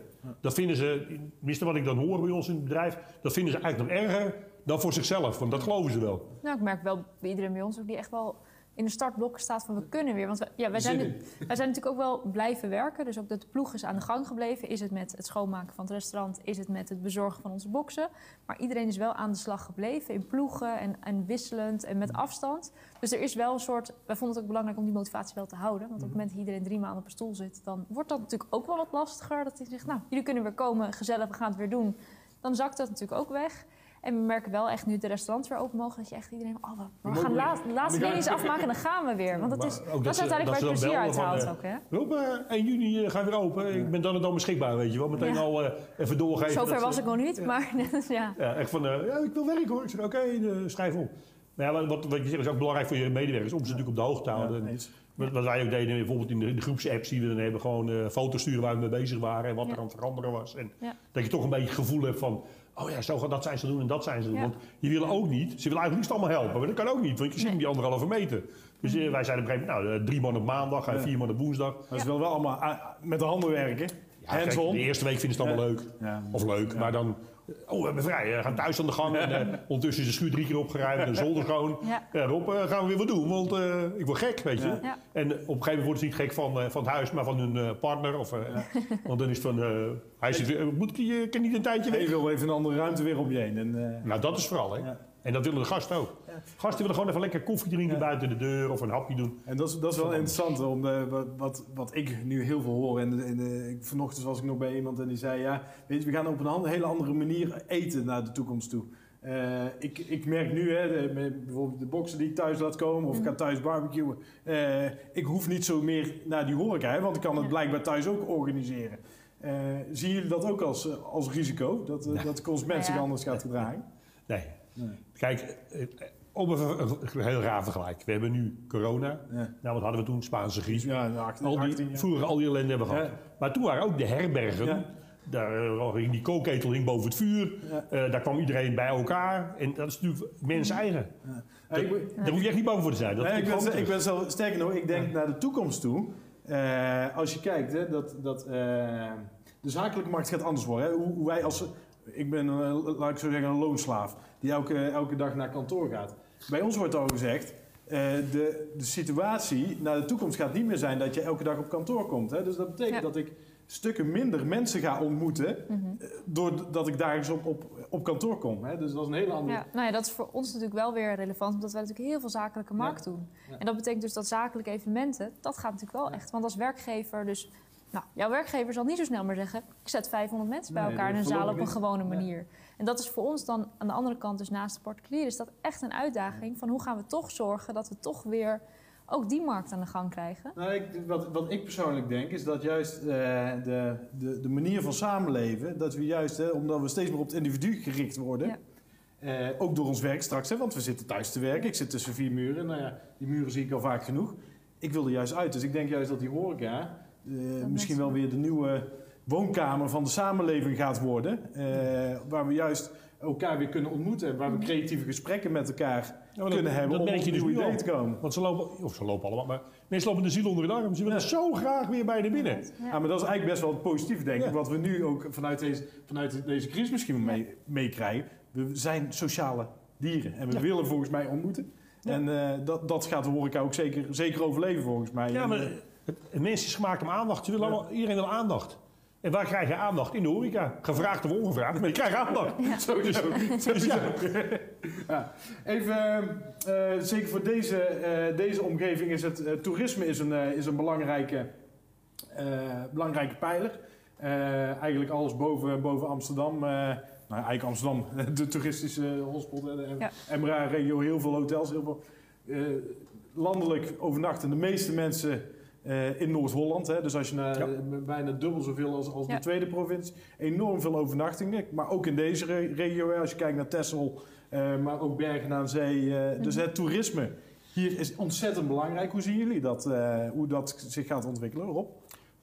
Dat vinden ze, tenminste wat ik dan hoor bij ons in het bedrijf, dat vinden ze eigenlijk nog erger dan voor zichzelf. Want dat geloven ze wel. Nou, ik merk wel bij iedereen bij ons ook die echt wel in de startblokken staat van we kunnen weer. Want we- ja, wij, zijn, wij zijn natuurlijk ook wel blijven werken. Dus ook dat de ploeg is aan de gang gebleven. Is het met het schoonmaken van het restaurant? Is het met het bezorgen van onze boxen? Maar iedereen is wel aan de slag gebleven in ploegen en, en wisselend en met afstand. Dus er is wel een soort... Wij vonden het ook belangrijk om die motivatie wel te houden. Want op het moment dat iedereen drie maanden op een stoel zit... dan wordt dat natuurlijk ook wel wat lastiger. Dat hij zegt, nou, jullie kunnen weer komen, gezellig, we gaan het weer doen. Dan zakt dat natuurlijk ook weg. En we merken wel echt nu de restaurants weer open mogen... dat je echt iedereen... Oh, we, we gaan weer. laat, de laatste We gaan- dingetjes afmaken en dan gaan we weer. Want dat is, dat, is uiteindelijk waar het plezier uit van, haalt eh, ook, hè? Rob, eh, 1 juni eh, gaan we weer open. Ik ben dan en dan beschikbaar, weet je wel. Meteen al eh, even doorgeven. Zover was ik nog niet, maar ja. Ja, echt van, eh, ja, ik wil werken hoor. Ik zeg, oké, eh, schrijf op. Maar ja, wat, wat je zegt is ook belangrijk voor je medewerkers, om ze natuurlijk op de hoogte te houden. Ja, wat, wat wij ook deden, bijvoorbeeld in de, de groepsapps die we dan hebben, gewoon eh, foto's sturen waar we mee bezig waren en wat Ja. er aan het veranderen was. En Ja. dat je toch een beetje het gevoel hebt van, oh ja, zo dat zijn ze doen en dat zijn ze doen. Ja. Want je wil ook niet, ze willen eigenlijk niet allemaal helpen, maar dat kan ook niet, want je Nee. in die anderhalve meter. Dus eh, wij zeiden op een gegeven moment, nou, eh, drie man op maandag en Ja. vier man op woensdag. Maar ze willen wel allemaal ah, met de handen werken. Ja, kijk, Hands-on. de eerste week vinden ze het allemaal Ja. leuk. Ja. Of leuk, Ja. maar dan... Oh, we hebben vrij. We gaan thuis aan de gang. En, eh, ondertussen is de schuur drie keer opgeruimd en de zolder schoon. Ja. Ja, Rob, eh, gaan we weer wat doen, want eh, ik word gek, weet je. Ja. Ja. En op een gegeven moment worden ze niet gek van, eh, van het huis, maar van hun eh, partner. Of, eh, Want dan is het van, eh, hij zit, weer, moet eh, kan niet een tijdje weg? je wil even een andere ruimte weer om je heen. En, eh, Nou, dat is vooral, hè. En dat willen de gasten ook. Gasten willen gewoon even lekker koffie drinken Ja. buiten de deur of een hapje doen. En dat is, dat is wel interessant, om, eh, wat, wat, wat ik nu heel veel hoor. En, en eh, vanochtend was ik nog bij iemand en die zei... Ja, weet je, we gaan op een hele andere manier eten naar de toekomst toe. Eh, ik, ik merk nu, hè, de- bijvoorbeeld de boksen die ik thuis laat komen... of ik ga thuis barbecuen. eh, ik hoef niet zo meer naar die horeca, hè, want ik kan het blijkbaar thuis ook organiseren. Eh, zien jullie dat ook als, als risico? Dat, dat de consument Nou ja. zich anders gaat gedragen? Nee. Nee. Kijk, eh, om een heel raar vergelijk. We hebben nu corona. Ja. Nou, wat hadden we toen? Spaanse griep. Ja, 18, Al die, 18 jaar. vroeger al die ellende hebben we gehad. Maar toen waren ook de herbergen. Daar eh, hing die kookketel hing boven het vuur. Eh, daar kwam iedereen bij elkaar. En dat is natuurlijk mensen eigen. Ja. Dat- Daar hoef je echt niet bang voor te zijn. Dat ik, ben, ik ben zelf, sterker nog, ik denk naar de toekomst toe. Als je kijkt, hè, dat, dat, de zakelijke markt gaat anders worden. Hè. Hoe, hoe wij als, ik ben, eh, laat ik zo zeggen, een loonslaaf. Die elke, elke dag naar kantoor gaat. Bij ons wordt al gezegd, eh, de, de situatie naar de toekomst gaat niet meer zijn dat je elke dag op kantoor komt. Hè. Dus dat betekent Ja. dat ik stukken minder mensen ga ontmoeten. Mhm. eh, doordat ik dagelijks op, op, op kantoor kom. Hè? Dus dat is een hele andere. Ja, nou ja, dat is voor ons natuurlijk wel weer relevant, omdat wij natuurlijk heel veel zakelijke markt doen. Ja. En dat betekent dus dat zakelijke evenementen, dat gaat natuurlijk wel echt. Want als werkgever, dus, nou, jouw werkgever zal niet zo snel maar zeggen, ik zet 500 mensen bij Nee, elkaar in een zaal op een gewone Ja. manier. En dat is voor ons dan aan de andere kant, dus naast de particulier, is dat echt een uitdaging van hoe gaan we toch zorgen dat we toch weer ook die markt aan de gang krijgen. Nou, ik, wat, wat ik persoonlijk denk is dat juist eh, de, de, de manier van samenleven, dat we juist, hè, omdat we steeds meer op het individu gericht worden, Ja. eh, ook door ons werk straks, hè, want we zitten thuis te werken, ik zit tussen vier muren, nou ja, die muren zie ik al vaak genoeg. Ik wil er juist uit, dus ik denk juist dat die horeca eh, misschien wel weer de nieuwe woonkamer van de samenleving gaat worden, eh, waar we juist elkaar weer kunnen ontmoeten, en waar we creatieve gesprekken met elkaar Ja, kunnen hebben dat om op je dus al. ideeën te komen. Want ze lopen, of ze lopen allemaal, maar mensen lopen de ziel onder de arm. Ze willen Ja. zo graag weer bij de binnen. Ja. Ja, maar dat is eigenlijk best wel positief, denk ik. Ja. Wat we nu ook vanuit deze, vanuit deze crisis misschien mee, meekrijgen. We zijn sociale dieren en we willen volgens mij ontmoeten. En eh, dat, dat gaat de horeca ook zeker, zeker overleven volgens mij. Ja, maar het, het mens is gemaakt om aandacht. Ze willen Ja. allemaal, iedereen wil aandacht. En waar krijg je aandacht? In de horeca. Gevraagd of ongevraagd, maar je krijgt aandacht. Sowieso. sowieso. ja. Even, eh, zeker voor deze, eh, deze omgeving is het eh, toerisme is een, eh, is een belangrijke, eh, belangrijke pijler. Eh, eigenlijk alles boven, boven Amsterdam. eh, nou, eigenlijk Amsterdam, de toeristische hotspot. en de Ja. MRA-regio, heel veel hotels. Heel veel, eh, landelijk overnachten de meeste mensen eh, in Noord-Holland. hè. Dus als je naar Ja. eh, bijna dubbel zoveel als, als Ja. de tweede provincie. Enorm veel overnachtingen. Maar ook in deze re- regio, hè, als je kijkt naar Texel, eh, maar ook Bergen aan Zee. eh, Dus Mhm. het toerisme hier is ontzettend belangrijk. Hoe zien jullie dat, eh, hoe dat zich gaat ontwikkelen, Rob?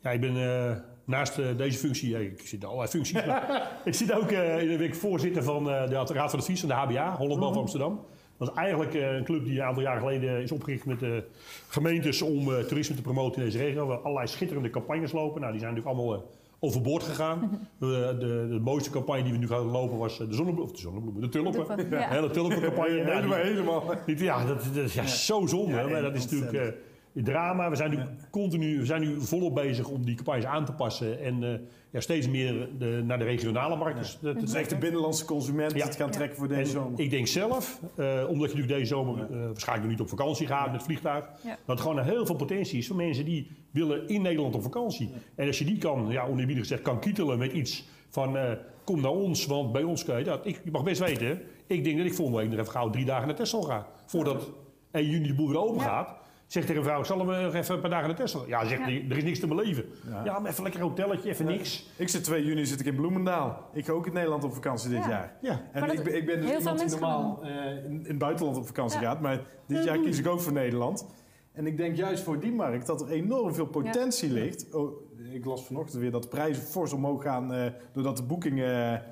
Ja, ik ben eh, naast deze functie, ja, ik zit in allerlei functies, maar ik zit ook eh, in de week voorzitter van eh, de Raad van Advies van de HBA, Holland Bad Mhm. Amsterdam. Dat is eigenlijk eh, een club die een aantal jaar geleden is opgericht met de gemeentes om eh, toerisme te promoten in deze regio. We allerlei schitterende campagnes lopen. Nou, die zijn natuurlijk allemaal eh, overboord gegaan. De, de, de mooiste campagne die we nu gaan lopen was eh, de zonnebloemen, of de zonnebloemen, de tulpen. Tulpen, De ja. hele tulpencampagne. Nou, die- helemaal, helemaal. niet- Ja, dat, dat is ja, zo zonde. Ja, maar dat is natuurlijk eh, drama. We zijn nu continu, we zijn nu volop bezig om die campagnes aan te passen. En eh, ja, steeds meer de, naar de regionale markt te- te Het is echt de binnenlandse consument die Ja. het gaan Ja. trekken voor deze En zomer. ik denk zelf, eh, omdat je natuurlijk deze zomer eh, waarschijnlijk nog niet op vakantie gaat met vliegtuig, Ja. dat er gewoon heel veel potentie is voor mensen die willen in Nederland op vakantie. En als je die kan, ja, oneerbiedig gezegd, kan kietelen met iets van eh, kom naar ons, want bij ons kan je dat. Ik, je mag best weten, ik denk dat ik volgende week nog even gauw drie dagen naar Texel ga. Voordat 1 juni de boel weer open Ja. gaat. Zeg tegen een vrouw, zullen we nog even een paar dagen naar Texel? Ja, zegt hij, er is niks te beleven. Ja. Ja, maar even lekker een hotelletje, even Ja. niks. Ik zit 2 juni zit ik in Bloemendaal. Ik ga ook in Nederland op vakantie dit Ja. jaar. Ja. En Maar dat- ik, ben, ik ben dus heel veel iemand die mensen normaal eh, in, in het buitenland op vakantie Ja. gaat. Maar dit jaar kies ik ook voor Nederland. En ik denk juist voor die markt dat er enorm veel potentie ligt. Oh, ik las vanochtend weer dat de prijzen fors omhoog gaan eh, doordat de boekingen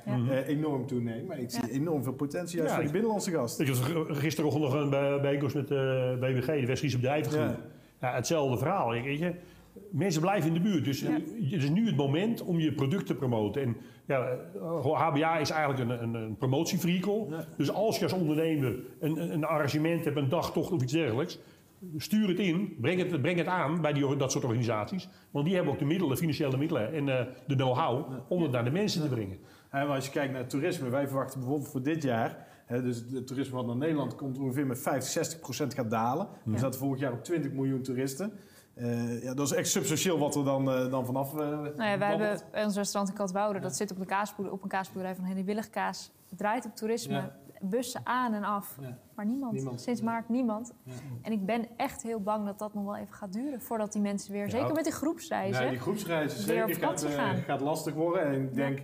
eh, eh, enorm toenemen. Maar ik zie Ja. enorm veel potentie juist Ja, voor die binnenlandse gast. Ik g- gisteren nog een bij- bijeenkomst met de BWG, de West-Friese Bedrijvengroep. Ja. Ja. hetzelfde verhaal. Weet je, mensen blijven in de buurt. Dus Ja. het is nu het moment om je product te promoten. En ja, HBA is eigenlijk een, een, een promotievehikel. Ja. Dus als je als ondernemer een, een, een arrangement hebt, een dagtocht of iets dergelijks... Stuur het in, breng het, breng het aan bij die, dat soort organisaties. Want die hebben ook de middelen, financiële middelen en eh, de know-how om het naar de mensen te brengen. Hè, maar als je kijkt naar het toerisme, wij verwachten bijvoorbeeld voor dit jaar, hè, dus het toerisme wat naar Nederland komt ongeveer met 50, 60 procent gaat dalen. We Ja. zaten vorig jaar op 20 miljoen toeristen. Eh, ja, dat is echt substantieel wat er dan, eh, dan vanaf. eh Nou ja, wij hebben bij ons restaurant in Katwoude, dat zit op, de op een kaasboerderij van Henny Willigkaas. Het draait op toerisme, Ja. Bussen aan en af. Ja. Maar niemand. Niemand. Sinds Ja. maart niemand. Ja. En ik ben echt heel bang dat dat nog wel even gaat duren voordat die mensen weer, zeker met die groepsreizen, Nee, die groepsreizen Weer op zeker gaat, eh, gaan. gaat lastig worden. En ik denk,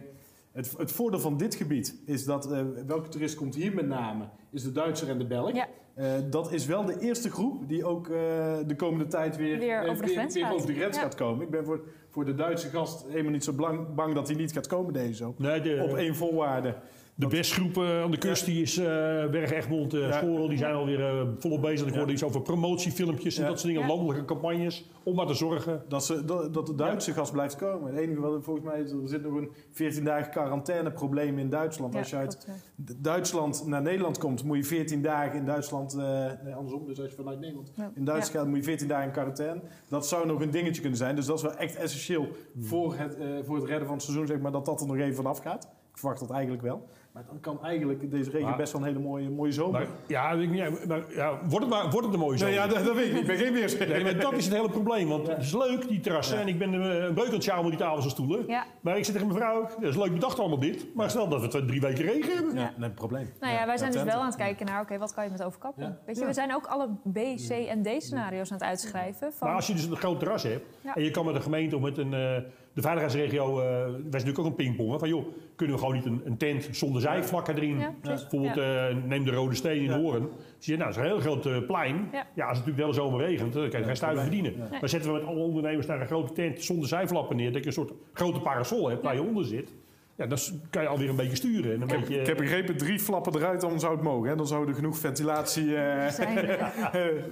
het, het voordeel van dit gebied is dat, eh, welke toerist komt hier met name, is de Duitser en de Belg. Ja. Eh, dat is wel de eerste groep die ook eh, de komende tijd weer, Weer over de grens weer over de grens Ja. gaat komen. Ik ben voor, voor de Duitse gast helemaal niet zo bang, bang dat hij niet gaat komen deze zomer. Nee, de, Op één voorwaarde. De bestgroep aan de kust die is eh Berg Egmond, eh Ja. Schorel, die zijn alweer eh, volop bezig. Ik hoorde iets over promotiefilmpjes en Ja. dat soort dingen, Ja. landelijke campagnes, om maar te zorgen. Dat, ze, dat, dat de Duitse gas blijft komen. Het enige wat volgens mij is, er zit nog een 14 dagen quarantaineprobleem in Duitsland. Als je uit Duitsland naar Nederland komt, moet je 14 dagen in Duitsland, eh, nee, andersom, dus als je vanuit Nederland Ja. in Duitsland gaat, moet je 14 dagen in quarantaine. Dat zou nog een dingetje kunnen zijn, dus dat is wel echt essentieel voor het, eh, voor het redden van het seizoen, zeg maar, dat dat er nog even vanaf gaat. Ik verwacht dat eigenlijk wel. Maar dan kan eigenlijk deze regen Maar- best wel een hele mooie, mooie zomer. Maar, ja, weet ik niet, maar, ja, wordt, het maar, wordt het een mooie nee, zomer? ja, dat, dat weet ik niet. Ik ben geen weerspeler. Nee, maar dat is het hele probleem, want het is leuk, die terrassen. Ja. En ik ben eh, een breuk aan het sjouwen met die tafels en stoelen. Ja. Maar ik zeg tegen mijn vrouw, ook, dat is leuk bedacht allemaal dit. Maar stel dat we twee, drie weken regen hebben. Ja, nee, probleem. Nou ja, wij zijn dus wel aan het kijken naar, oké, wat kan je met overkappen? Ja. Weet je, Ja. we zijn ook alle B, C en D scenario's aan het uitschrijven. Van, Maar als je dus een groot terras hebt Ja. en je kan met de gemeente of met een, eh, de veiligheidsregio, eh zijn natuurlijk ook een pingpongen, van joh, kunnen we gewoon niet een, een tent zonder zijvlakken erin? Ja. Bijvoorbeeld, eh, neem de Rode Steen in Ja. Horen. Zie je, nou, dat is een heel groot eh, plein. Ja. Ja. als het natuurlijk de hele zomer regent, dan kan je geen stuiver probleem. verdienen. Ja. Maar zetten we met alle ondernemers daar een grote tent zonder zijflappen neer, dat je een soort grote parasol hebt waar je onder zit. Ja, dan kan je alweer een beetje sturen. En een beetje, Ik heb begrepen, drie flappen eruit, dan zou het mogen. Hè? Dan zou er genoeg ventilatie, eh, zijn,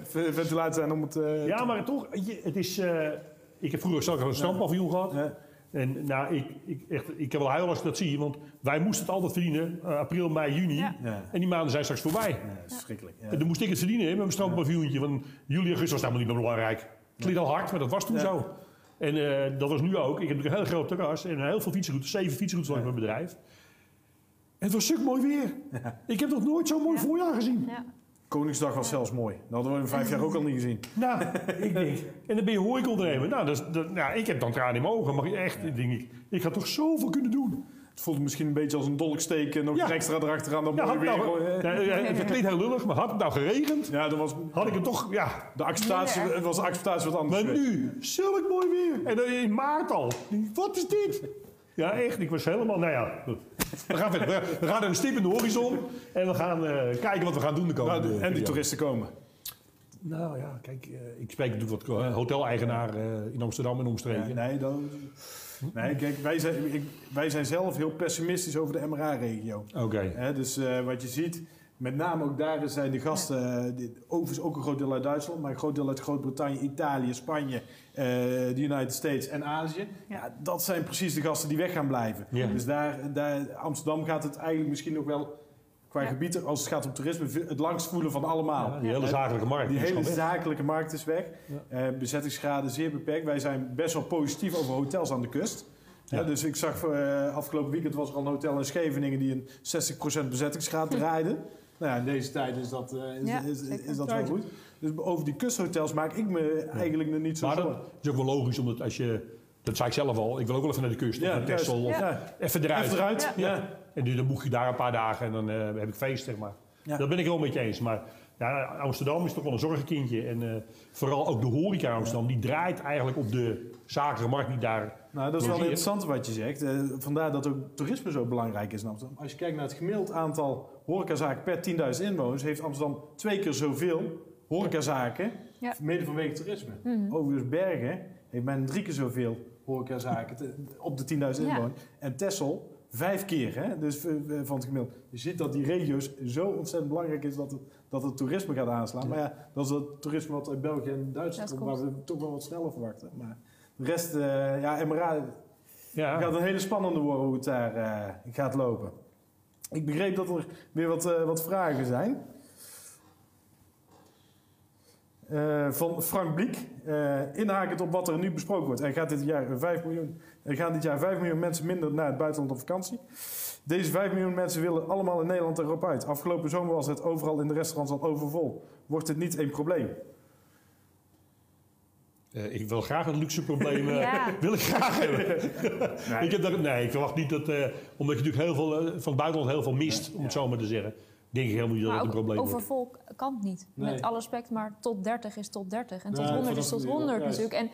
ventilatie zijn om het... ja, maar toch, het is... ik heb vroeger zelf een strandpaviljoen gehad. Ja. En nou, ik, ik, echt, ik heb wel huilen als ik dat zie, want wij moesten het altijd verdienen, eh, april, mei, juni. Ja. Ja. En die maanden zijn straks voorbij. Ja, verschrikkelijk. Ja. En dan moest ik het verdienen met mijn strandpaviljoentje. Want juli, augustus was helemaal niet meer belangrijk. Het klinkt al hard, maar dat was toen Ja. zo. En eh, dat was nu ook. Ik heb natuurlijk een heel groot terras en heel veel fietsroutes, zeven fietsroutes langs mijn bedrijf. En het was stuk mooi weer. Ik heb nog nooit zo'n mooi Ja. voorjaar gezien. Koningsdag was zelfs mooi. Dat hadden we in vijf jaar ook al niet gezien. Nou, ik denk. En dan ben je horecaondernemer. Nou, dat, is- dat, nou, ik heb dan tranen in mijn ogen. Maar echt, ik denk ik, ik had toch zoveel kunnen doen. Het voelt misschien een beetje als een dolksteek. Nog Ja. extra erachteraan. Dat Ja, had weer. nou, gewoon, ja, ja, het klinkt heel lullig, maar had het nou geregend, Ja, dat was, had ik het toch, ja. de acceptatie, was de acceptatie wat anders. Maar nu, zulk mooi weer. En dan in maart al. Wat is dit? Ja, echt. Ik was helemaal, nou ja. We gaan verder. We- We gaan een stip in de horizon. En we gaan eh, kijken wat we gaan doen de komende Nou, de- en die toeristen komen. Nou ja, kijk. eh, ik spreek natuurlijk wat eh, hoteleigenaar eh, in Amsterdam en Ja, omstreken. nee, dan, nee, kijk, wij zijn, ik, wij zijn zelf heel pessimistisch over de MRA-regio. Oké. Hè, dus eh, wat je ziet, met name ook daar zijn de gasten, eh, overigens ook een groot deel uit Duitsland, maar een groot deel uit Groot-Brittannië, Italië, Spanje, eh, de United States en Azië. Ja. dat zijn precies de gasten die weg gaan blijven. Ja. Dus daar, daar, Amsterdam gaat het eigenlijk misschien nog wel qua Ja. gebied, als het gaat om toerisme, het langst voelen van allemaal. Ja, die hele zakelijke markt. Die is hele zakelijke markt is weg. Ja. Eh, bezettingsgraden zeer beperkt. Wij zijn best wel positief over hotels aan de kust. Ja. Ja, dus ik zag eh, afgelopen weekend was er al een hotel in Scheveningen die een 60% bezettingsgraad draaide. Nou ja, in deze tijd is dat, eh, is, Ja, is, is, zeker. dat wel goed. Dus over die kusthotels maak ik me eigenlijk nog niet zo Maar dat zorgen. is ook wel logisch, omdat als je... Dat zei ik zelf al. Ik wil ook wel even naar de kust. Ja, naar Texel. Of even eruit. Even eruit. Ja. Ja. En nu dan boek je daar een paar dagen en dan eh, heb ik feest, zeg maar. Ja. Dat ben ik wel met je eens. Maar ja, Amsterdam is toch wel een zorgenkindje. En eh, vooral ook de horeca in Amsterdam, die draait eigenlijk op de zakelijke markt die daar... Nou, dat is wel interessant wat je zegt. Eh, vandaar dat ook toerisme zo belangrijk is in Amsterdam. Als je kijkt naar het gemiddeld aantal horecazaken per 10.000 inwoners, heeft Amsterdam twee keer zoveel horecazaken, Ja. mede vanwege toerisme. Mhm. Overigens Bergen heeft bijna drie keer zoveel horecazaken te- op de 10.000 Ja. inwoners. En Texel vijf keer, hè? dus eh, eh, van het gemiddeld. Je ziet dat die regio's zo ontzettend belangrijk is dat het, dat het toerisme gaat aanslaan. Maar ja, dat is het toerisme wat uit België en Duitsland komt, waar we toch wel wat sneller verwachten. Maar de rest, eh, ja, MRA, het Ja, gaat een hele spannende worden hoe het daar eh, gaat lopen. Ik begreep dat er weer wat, eh, wat vragen zijn. Eh, van Frank Bliek. Eh inhakend op wat er nu besproken wordt. Er, gaat dit jaar 5 miljoen, er gaan dit jaar 5 miljoen mensen minder naar het buitenland op vakantie. Deze 5 miljoen mensen willen allemaal in Nederland en Europa uit. Afgelopen zomer was het overal in de restaurants al overvol. Wordt dit niet een probleem? Eh, ik wil graag een luxe probleem. eh, Ja. Wil ik graag hebben. Nee. Ik heb daar, nee, ik verwacht niet dat... eh, omdat je natuurlijk heel veel, van het buitenland heel veel mist, om het zo maar te zeggen. Denk ik helemaal niet dat het een probleem wordt. over volk kan het niet. Nee. Met alle respect, maar tot 30 is tot 30. En tot Nee, 100 is tot 100 juist. natuurlijk. En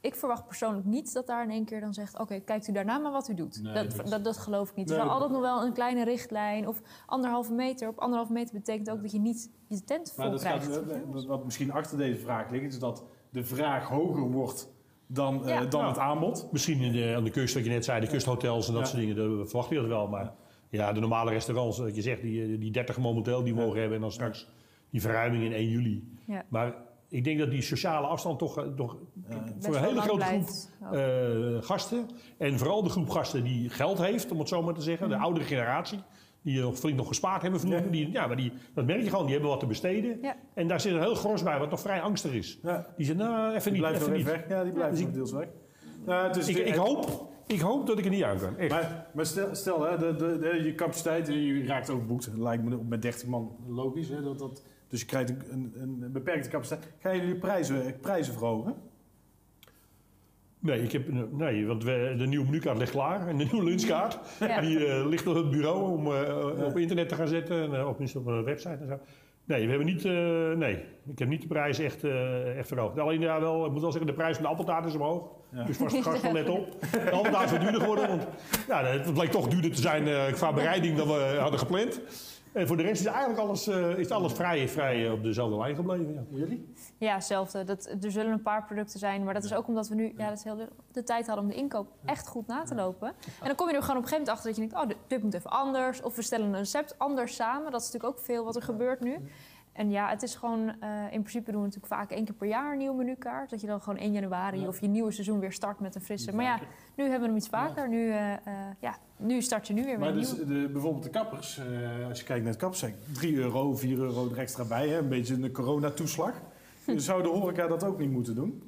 ik verwacht persoonlijk niet dat daar in één keer dan zegt... oké, kijkt u daarna maar wat u doet. Nee, dat, dat- dat, dat geloof ik niet. Nee, er is dat- altijd nog wel een kleine richtlijn of anderhalve meter. Op anderhalve meter betekent ook dat je niet je tent vol Maar dat krijgt. wat- wat misschien achter deze vraag ligt, is dat de vraag hoger wordt dan, eh, dan Ja. het aanbod. Misschien in de, aan de kust, wat je net zei, de kusthotels en dat Ja. soort dingen, daar verwacht je dat wel. Maar Ja, de normale restaurants, dat je zegt, die, die 30 momenteel die mogen hebben en dan straks die verruiming in 1 juli. Ja. Maar ik denk dat die sociale afstand toch, eh, toch voor een hele grote groep eh, gasten, en vooral de groep gasten die geld heeft, om het zo maar te zeggen, de oudere generatie, die nog flink nog gespaard hebben vroeger, Ja. die, ja, maar die, dat merk je gewoon, die hebben wat te besteden. Ja. En daar zit een heel gros bij, wat nog vrij angstig is. Ja. Die zegt, nou, even Die niet, blijft even wel niet. weg. Ja, die blijft dus ik- deels weg. Nou, is Ik, de- ik, hoop, ik hoop dat ik er niet aan kan. Echt. Maar, maar stel, stel hè, de, de, de- je capaciteit, je raakt overboekt. Lijkt me met 30 man logisch. Hè, dat, dat, dus je krijgt een, een, een beperkte capaciteit. Gaan jullie prijzen, prijzen verhogen? Nee, ik heb, nee, want we, de nieuwe menukaart ligt klaar. En de nieuwe lunchkaart. Ja. Die eh, ligt op het bureau om eh, op internet te gaan zetten. En, of tenminste op een website en zo. Nee, we hebben niet, eh, nee, ik heb niet de prijs echt, eh, echt verhoogd. Alleen ja, wel, ik moet wel zeggen, de prijs van de appeltaart is omhoog. Ja. Dus vast gast wel let op. De appeltaart is wat duurder geworden. Want ja, het bleek toch duurder te zijn eh, qua bereiding dan we hadden gepland. En voor de rest is eigenlijk alles, eh, is alles vrij, vrij eh, op dezelfde lijn gebleven. Ja. Jullie? Ja, hetzelfde. Dat, er zullen een paar producten zijn, maar dat is ook omdat we nu ja, dat is heel, de tijd hadden om de inkoop echt goed na te lopen. En dan kom je er gewoon op een gegeven moment achter dat je denkt, oh, dit, dit moet even anders. Of we stellen een recept anders samen. Dat is natuurlijk ook veel wat er gebeurt nu. En ja, het is gewoon, eh, in principe doen we natuurlijk vaak één keer per jaar een nieuwe menukaart. Dat je dan gewoon 1 januari of je nieuwe seizoen weer start met een frisse. Maar ja, nu hebben we hem iets vaker. Nu, ja, nu start je nu weer met Maar dus, de, bijvoorbeeld de kappers, eh, als je kijkt naar het kapsek, 3 euro, 4 euro er extra bij. Hè? Een beetje een coronatoeslag. Zou de horeca dat ook niet moeten doen?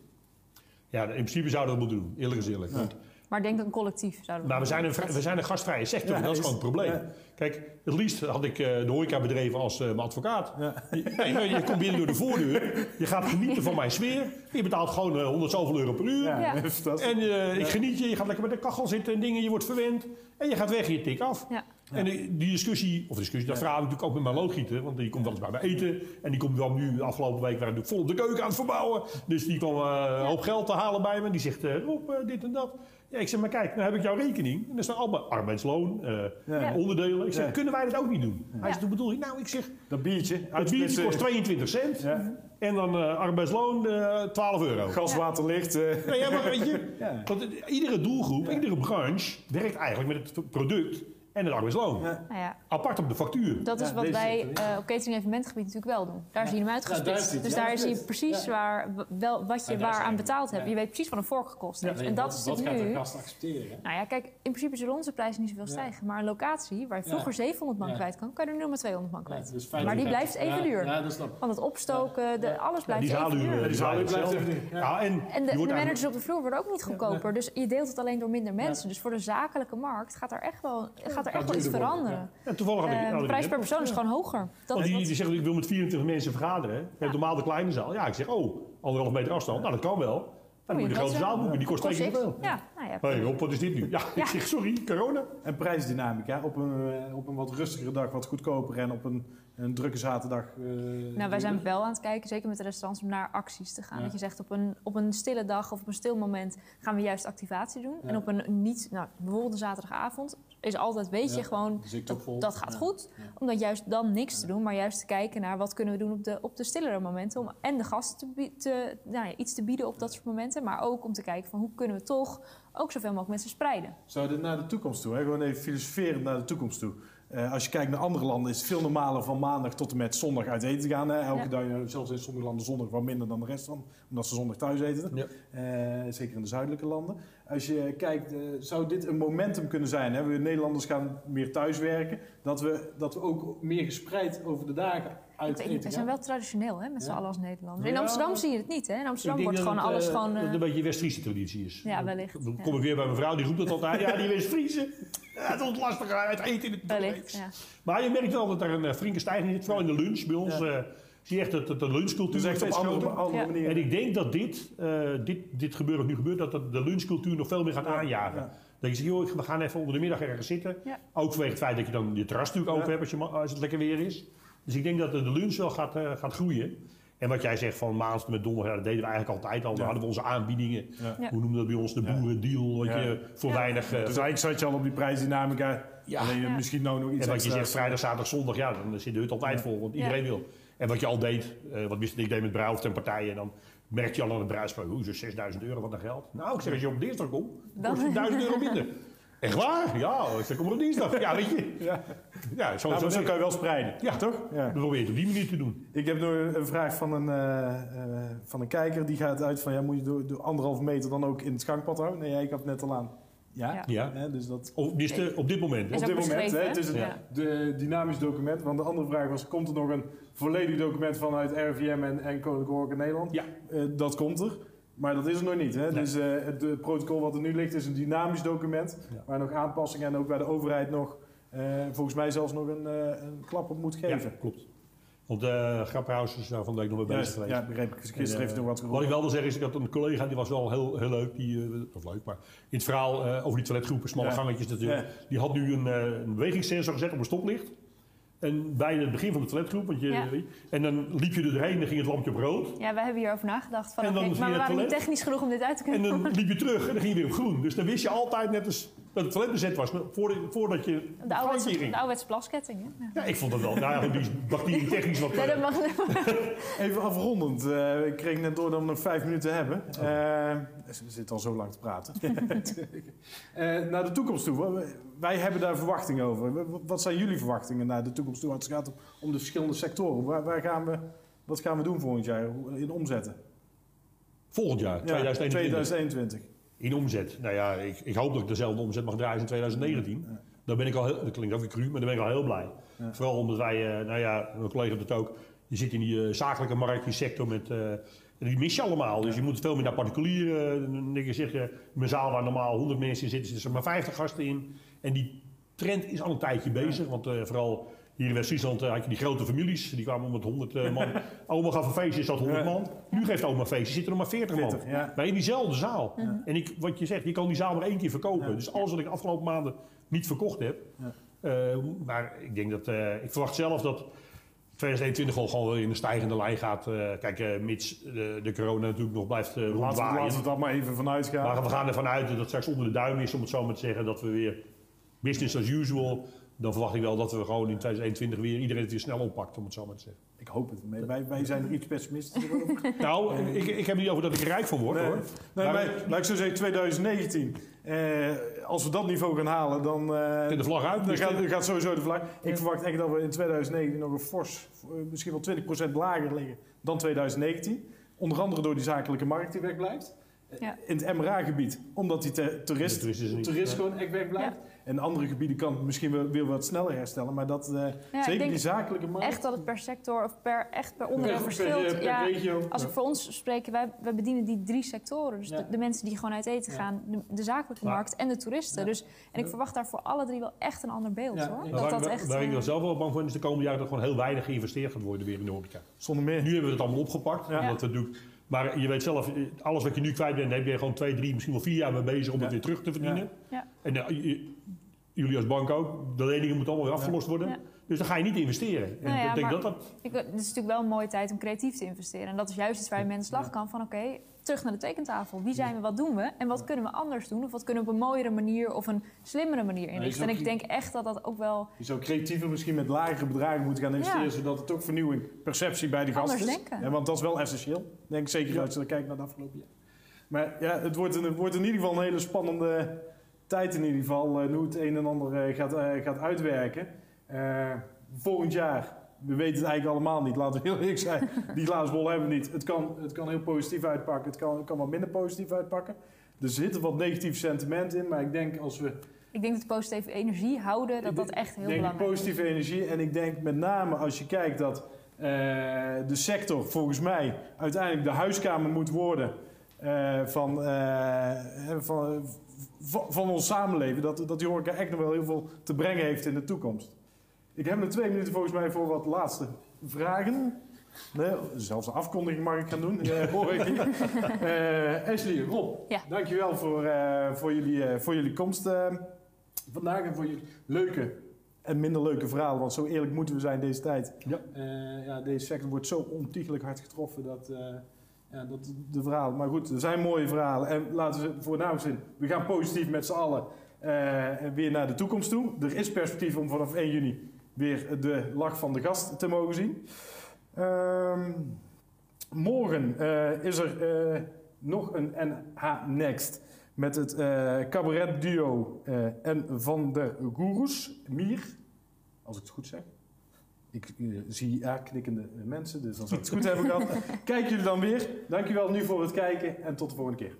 ja, in principe zouden we dat moeten doen, eerlijk is eerlijk. Want Maar denk dat een collectief zouden Maar we zijn een, we zijn een gastvrije sector, Ja, dat is gewoon het probleem. ja. Kijk, het liefst had ik eh, de horeca bedreven als eh, mijn advocaat. Ja. Je, nee, maar je komt binnen door de voordeur, je gaat genieten van mijn sfeer. Je betaalt gewoon eh, 100 zoveel euro per uur. En ik geniet je, je gaat lekker met de kachel zitten en dingen, je wordt verwend. En je gaat weg en je tik af. Ja. En die, discussie, of discussie, dat vraag ik natuurlijk ook met mijn loodgieter. Want die komt wel eens bij me eten. En die komt wel nu, de afgelopen week, waren natuurlijk vol op de keuken aan het verbouwen. Dus die kwam eh, een hoop geld te halen bij me. Die zegt, eh Rob, dit en dat. Ja, ik zeg, maar kijk, nou heb ik jouw rekening. En er staan allemaal arbeidsloon, eh, Ja. onderdelen. Ik zeg, Ja. kunnen wij dat ook niet doen? Hij zegt, hoe bedoel je? Nou, ik zeg, Dat biertje, het biertje kost 22 cent. Ja. En dan eh, arbeidsloon eh 12 euro. gas, water, licht. eh. Nee, ja, maar weet je, Ja. want iedere doelgroep, iedere branche werkt eigenlijk met het product en het arbeidsloon. Ja. Nou ja, Apart op de factuur. Dat is Ja, wat wij eh, op catering evenementgebied natuurlijk wel doen. Daar zie je hem daar hij, dus ja, daar zie je precies. waar, wel, wat je Ja, daar waar aan betaald hebt. Je weet precies wat een vork gekost heeft. Nee, en dat wat, is wat het gaat de nu. gast accepteren? Nou ja, kijk, in principe zullen onze prijzen niet zoveel Ja. stijgen. Maar een locatie waar je Ja. vroeger 700 man Ja. kwijt kan, kan je er nu maar 200 man kwijt. Ja, dus maar die 55. blijft even duur. Ja, dat snap ik. Want het opstoken, de, alles blijft die even duur. die blijven blijft even- en de, managers op de vloer worden ook niet goedkoper. Dus je deelt het alleen door minder mensen. Dus voor de zakelijke markt gaat er echt wel, gaat er echt wel iets veranderen. Ja, toevallig had ik, Eh, had de prijs per persoon is gewoon hoger. Dat, Want die, dat- die zeggen, ik wil met 24 mensen vergaderen. Je hebt normaal de kleine zaal. Ja, ik zeg, oh, anderhalf meter afstand. Nou, dat kan wel. Dan moet je de grote zaal boeken. Die kost twee keer zoveel. Ja, nou ja. Rob, wat is dit nu? Ja, Ja. ik zeg, sorry, corona. En prijsdynamica. Op een, eh, op een wat rustigere dag wat goedkoper en op een, een drukke zaterdag. eh, Nou, wij zijn wel aan het kijken, zeker met de restaurants, om naar acties te gaan. Ja. Dat je zegt, op een, op een stille dag of op een stil moment gaan we juist activatie doen. Ja. En op een niet, nou, bijvoorbeeld een zaterdagavond, is altijd, weet je Ja. gewoon, ik toch vol. dat gaat goed. Ja. Om dan juist dan niks te doen, maar juist te kijken naar wat kunnen we doen op de, op de stillere momenten. Om en de gasten te, te, nou ja, iets te bieden op dat soort momenten. Maar ook om te kijken van hoe kunnen we toch ook zoveel mogelijk mensen spreiden. Zou dit naar de toekomst toe? Hè? Gewoon even filosoferend naar de toekomst toe. Eh, als je kijkt naar andere landen is het veel normaler van maandag tot en met zondag uit eten te gaan. Hè? Elke Ja. dag, eh, zelfs in sommige landen zondag wat minder dan de rest van. Omdat ze zondag thuis eten. Ja. Eh, zeker in de zuidelijke landen. Als je kijkt, zou dit een momentum kunnen zijn? Hè? We Nederlanders gaan meer thuiswerken. Dat we, dat we ook meer gespreid over de dagen uit eten we zijn wel traditioneel hè, met z'n allen als Nederlanders. In Ja. Amsterdam zie je het niet. Hè? In Amsterdam wordt dat gewoon het, alles eh, gewoon... dat eh, het een beetje een West-Friese traditie is. Ja, wellicht, Dan ja. kom ik weer bij mijn vrouw, die roept het altijd. Ja, die West-Friese. Het is lastig uit eten in het wellicht, ja. Maar je merkt wel dat er een eh, flinke stijging zit. Vooral in de lunch bij ons. Ja. eh, zie je echt dat, dat de lunchcultuur Dus echt op andere, andere Ja. manieren. En ik denk dat dit, eh, dit, dit gebeuren wat nu gebeurt, dat dat de lunchcultuur nog veel meer gaat aanjagen. Ja. Dat je zegt, joh, we gaan even onder de middag ergens zitten. Ja. Ook vanwege het feit dat je dan je terras natuurlijk open Ja. hebt als, je, ma- als het lekker weer is. Dus ik denk dat de de lunch wel gaat, eh, gaat groeien. En wat jij zegt van maandag met donderdag, ja, dat deden we eigenlijk altijd al. Dan Ja. hadden we onze aanbiedingen. Ja. Hoe noemen we dat bij ons? De boerendeal. Wat Ja. je voor Ja. weinig... eh, Dus eigenlijk zat je al op die prijsdynamica. Ja. Alleen Ja. misschien nou nog iets en wat je zegt, vrijdag, zaterdag, zondag, ja, dan zit de hut altijd Ja. vol, want Ja. iedereen wil. En wat je al deed, eh, wat wist ik deed met bruiloft en partijen, dan merk je al aan het bruidspaar, hoe is 6000 euro wat een geld? Nou, ik zeg, als je op dinsdag komt, dan kost je 1000 euro minder. Echt waar? Ja, ik kom er op dinsdag. Ja, weet je. Ja. Ja, zo, Nou, zo, maar zo kan je wel spreiden. Ja. toch? Ja. Dat probeer je het op die manier te doen. Ik heb nog een vraag van een, eh, eh, van een kijker. Die gaat uit van, ja, moet je door, door anderhalve meter dan ook in het gangpad houden? Nee, jij gaf net al aan. Ja. Ja. Dus dat Op, de- op dit moment. hè? Op dit moment. Hè, het is een Ja. de, dynamisch document. Want de andere vraag was, komt er nog een volledig document vanuit RIVM en, en Koninklijke Horeca Nederland? Ja. Eh, dat komt er. Maar dat is er nog niet. Hè? Nee. Dus eh, het de protocol wat er nu ligt is een dynamisch document. Ja. Waar nog aanpassingen en ook bij de overheid nog, eh, volgens mij zelfs nog een, eh, een klap op moet Ja, geven. klopt. Want uh, Grapperhaus is daar van de week nog mee bezig geweest. ja, begreep ik. Gisteren En, heeft nog wat Wat gehoord. ik wel wil zeggen is, ik had een collega, die was wel heel, heel leuk, die, of leuk, maar in het verhaal over die toiletgroepen, smalle Ja. gangetjes natuurlijk. Ja. Die had nu een, een bewegingssensor gezet op een stoplicht. En bij het begin van de toiletgroep, want je, Ja. en dan liep je er doorheen en dan ging het lampje op rood. Ja, wij hebben hierover nagedacht. Van, En dan maar we waren niet technisch genoeg om dit uit te En kunnen. dan liep je terug en dan ging je weer op groen. Dus dan wist je altijd net als dat het toilet bezet was, voordat, voordat je De ouderwetse, ging. de ouderwetse plasketting. Hè? Ja. Ja, ik vond het wel. Nou ja, die is bacterietechnisch wat... Nee, eh, dat mag Even afrondend. eh, ik kreeg net door dat we nog vijf minuten hebben. Eh, ze zitten al zo lang te praten. Eh, naar de toekomst toe. Wij hebben daar verwachtingen over. Wa- Wat zijn jullie verwachtingen naar de toekomst toe? Als het gaat om- de verschillende sectoren. Waar, waar gaan we, wat gaan we doen volgend jaar in omzetten? volgend jaar, Ja, 2021. 2021. In omzet. Nou ja, ik, ik hoop dat ik dezelfde omzet mag draaien als in 2019. Ja. Dan ben ik al heel, dat klinkt ook weer cru, maar dan ben ik al heel blij. Ja. Vooral omdat wij, eh, nou ja, mijn collega doet het ook. Je zit in die eh, zakelijke markt, die sector met. eh, die mis je allemaal. Dus je moet veel meer naar particulieren. Denk je, mijn zaal waar normaal 100 mensen in zitten, zitten er maar 50 gasten in. En die trend is al een tijdje bezig. Want vooral hier in West-Friesland eh, had je die grote families. Die kwamen om met 100 eh, man. oma gaf een feestje, is dat 100 Ja. man. Nu geeft oma een feestje, zitten er maar 40 man. 40, ja. Maar in diezelfde zaal. Ja. En ik, wat je zegt, je kan die zaal maar één keer verkopen. Ja. Dus alles wat ik de afgelopen maanden niet verkocht heb. Ja. eh, maar ik denk dat, eh, ik verwacht zelf dat 2021 al gewoon weer in een stijgende lijn gaat. eh, kijk, eh, mits de, de corona natuurlijk nog blijft eh Laten we, rondwaaien. laten we dat maar even vanuit gaan. Maar we gaan ervan uit dat het straks onder de duim is, om het zo maar te zeggen, dat we weer business as usual. Dan verwacht ik wel dat we gewoon in 2021 weer iedereen het weer snel oppakt, om het zo maar te zeggen. Ik hoop het. Wij, wij zijn er iets pessimistischer over. Nou, ik, ik heb niet over dat ik er rijk van word Nee, hoor. nee Maar- maar, laat ik zo zeggen, 2019. Eh, als we dat niveau gaan halen, dan, eh, de vlag uit, dan dus gaat, de- gaat sowieso de vlag. Ik verwacht echt dat we in 2019 nog een fors, eh, misschien wel 20% lager liggen dan 2019. Onder andere door die zakelijke markt die wegblijft. Eh, Ja. In het MRA-gebied, omdat die te- toerist, De toerist is er niet. toerist gewoon echt wegblijft. En andere gebieden kan het misschien wel, weer wat sneller herstellen. Maar dat, eh, ik zeker denk die zakelijke markt. Echt dat het per sector of per, echt per onderdeel per, verschilt. per ja, regio. als ik voor ons spreek, wij, wij bedienen die drie sectoren. Dus Ja. de, de mensen die gewoon uit eten Ja. gaan, de, de zakelijke Maar- markt en de toeristen. Ja. Dus, en ik verwacht daar voor alle drie wel echt een ander beeld Ja, hoor. Dat waar, dat waar- echt, waar ik eh, dan zelf wel bang voor ben, is de komende jaren dat gewoon heel weinig geïnvesteerd gaat worden weer in de horeca. Zonder meer. Nu hebben we het allemaal opgepakt. Ja. Omdat we het doen. Maar je weet zelf, alles wat je nu kwijt bent, daar heb je gewoon twee, drie, misschien wel vier jaar mee bezig om Ja. het weer terug te verdienen. Ja. En eh, jullie als bank ook, de leningen moeten allemaal weer afgelost worden. Ja. Dus dan ga je niet investeren. En Nou ik denk maar- dat dat... Ik, het is natuurlijk wel een mooie tijd om creatief te investeren. En dat is juist iets waar je mee aan de slag kan. Van oké, terug naar de tekentafel. Wie zijn we, wat doen we? En wat kunnen we anders doen? Of wat kunnen we op een mooiere manier of een slimmere manier inrichten? En ik denk echt dat dat ook wel Je zou creatiever misschien met lagere bedragen moeten gaan investeren, Ja. zodat het ook vernieuwing, perceptie bij de gast is. denken. Ja, want dat is wel essentieel. Denk zeker als je kijkt naar de afgelopen jaar. Maar ja, het wordt, een, het wordt in ieder geval een hele spannende tijd in ieder geval. eh, hoe het een en ander eh, gaat, eh, gaat uitwerken. Volgend jaar, we weten het eigenlijk allemaal niet. Laten we heel eerlijk zijn. Die glazen bol hebben we niet. Het kan, het kan heel positief uitpakken. Het kan, het kan wat minder positief uitpakken. Er zit wat negatief sentiment in. Maar ik denk als we Ik denk dat positieve energie houden, dat dat echt heel denk belangrijk is. positieve energie. En ik denk met name als je kijkt dat eh, de sector volgens mij uiteindelijk de huiskamer moet worden eh, van, eh, van, van, van ons samenleven. Dat, dat die horeca echt nog wel heel veel te brengen heeft in de toekomst. Ik heb nog twee minuten volgens mij voor wat laatste vragen. Nee, zelfs een afkondiging mag ik gaan doen, eh, hoor ik hier. Eh, Ashley, Rob, Ja. dankjewel voor, eh, voor, jullie, eh, voor jullie komst eh, vandaag en voor jullie leuke en minder leuke verhalen. Want zo eerlijk moeten we zijn deze tijd. Ja. Eh, ja, deze sector wordt zo ontiegelijk hard getroffen dat, eh, ja, dat de verhalen... Maar goed, er zijn mooie verhalen. En laten we voornamelijk zijn, we gaan positief met z'n allen eh, weer naar de toekomst toe. Er is perspectief om vanaf 1 juni weer de lach van de gast te mogen zien. Ehm, morgen eh, is er eh, nog een NH Next. met het eh cabaretduo eh, en van de Goeroes, Mier, als ik het goed zeg. Ik zie ja knikkende mensen, dus zou ik het goed hebben gehad. Kijk jullie dan weer. Dankjewel nu voor het kijken en tot de volgende keer.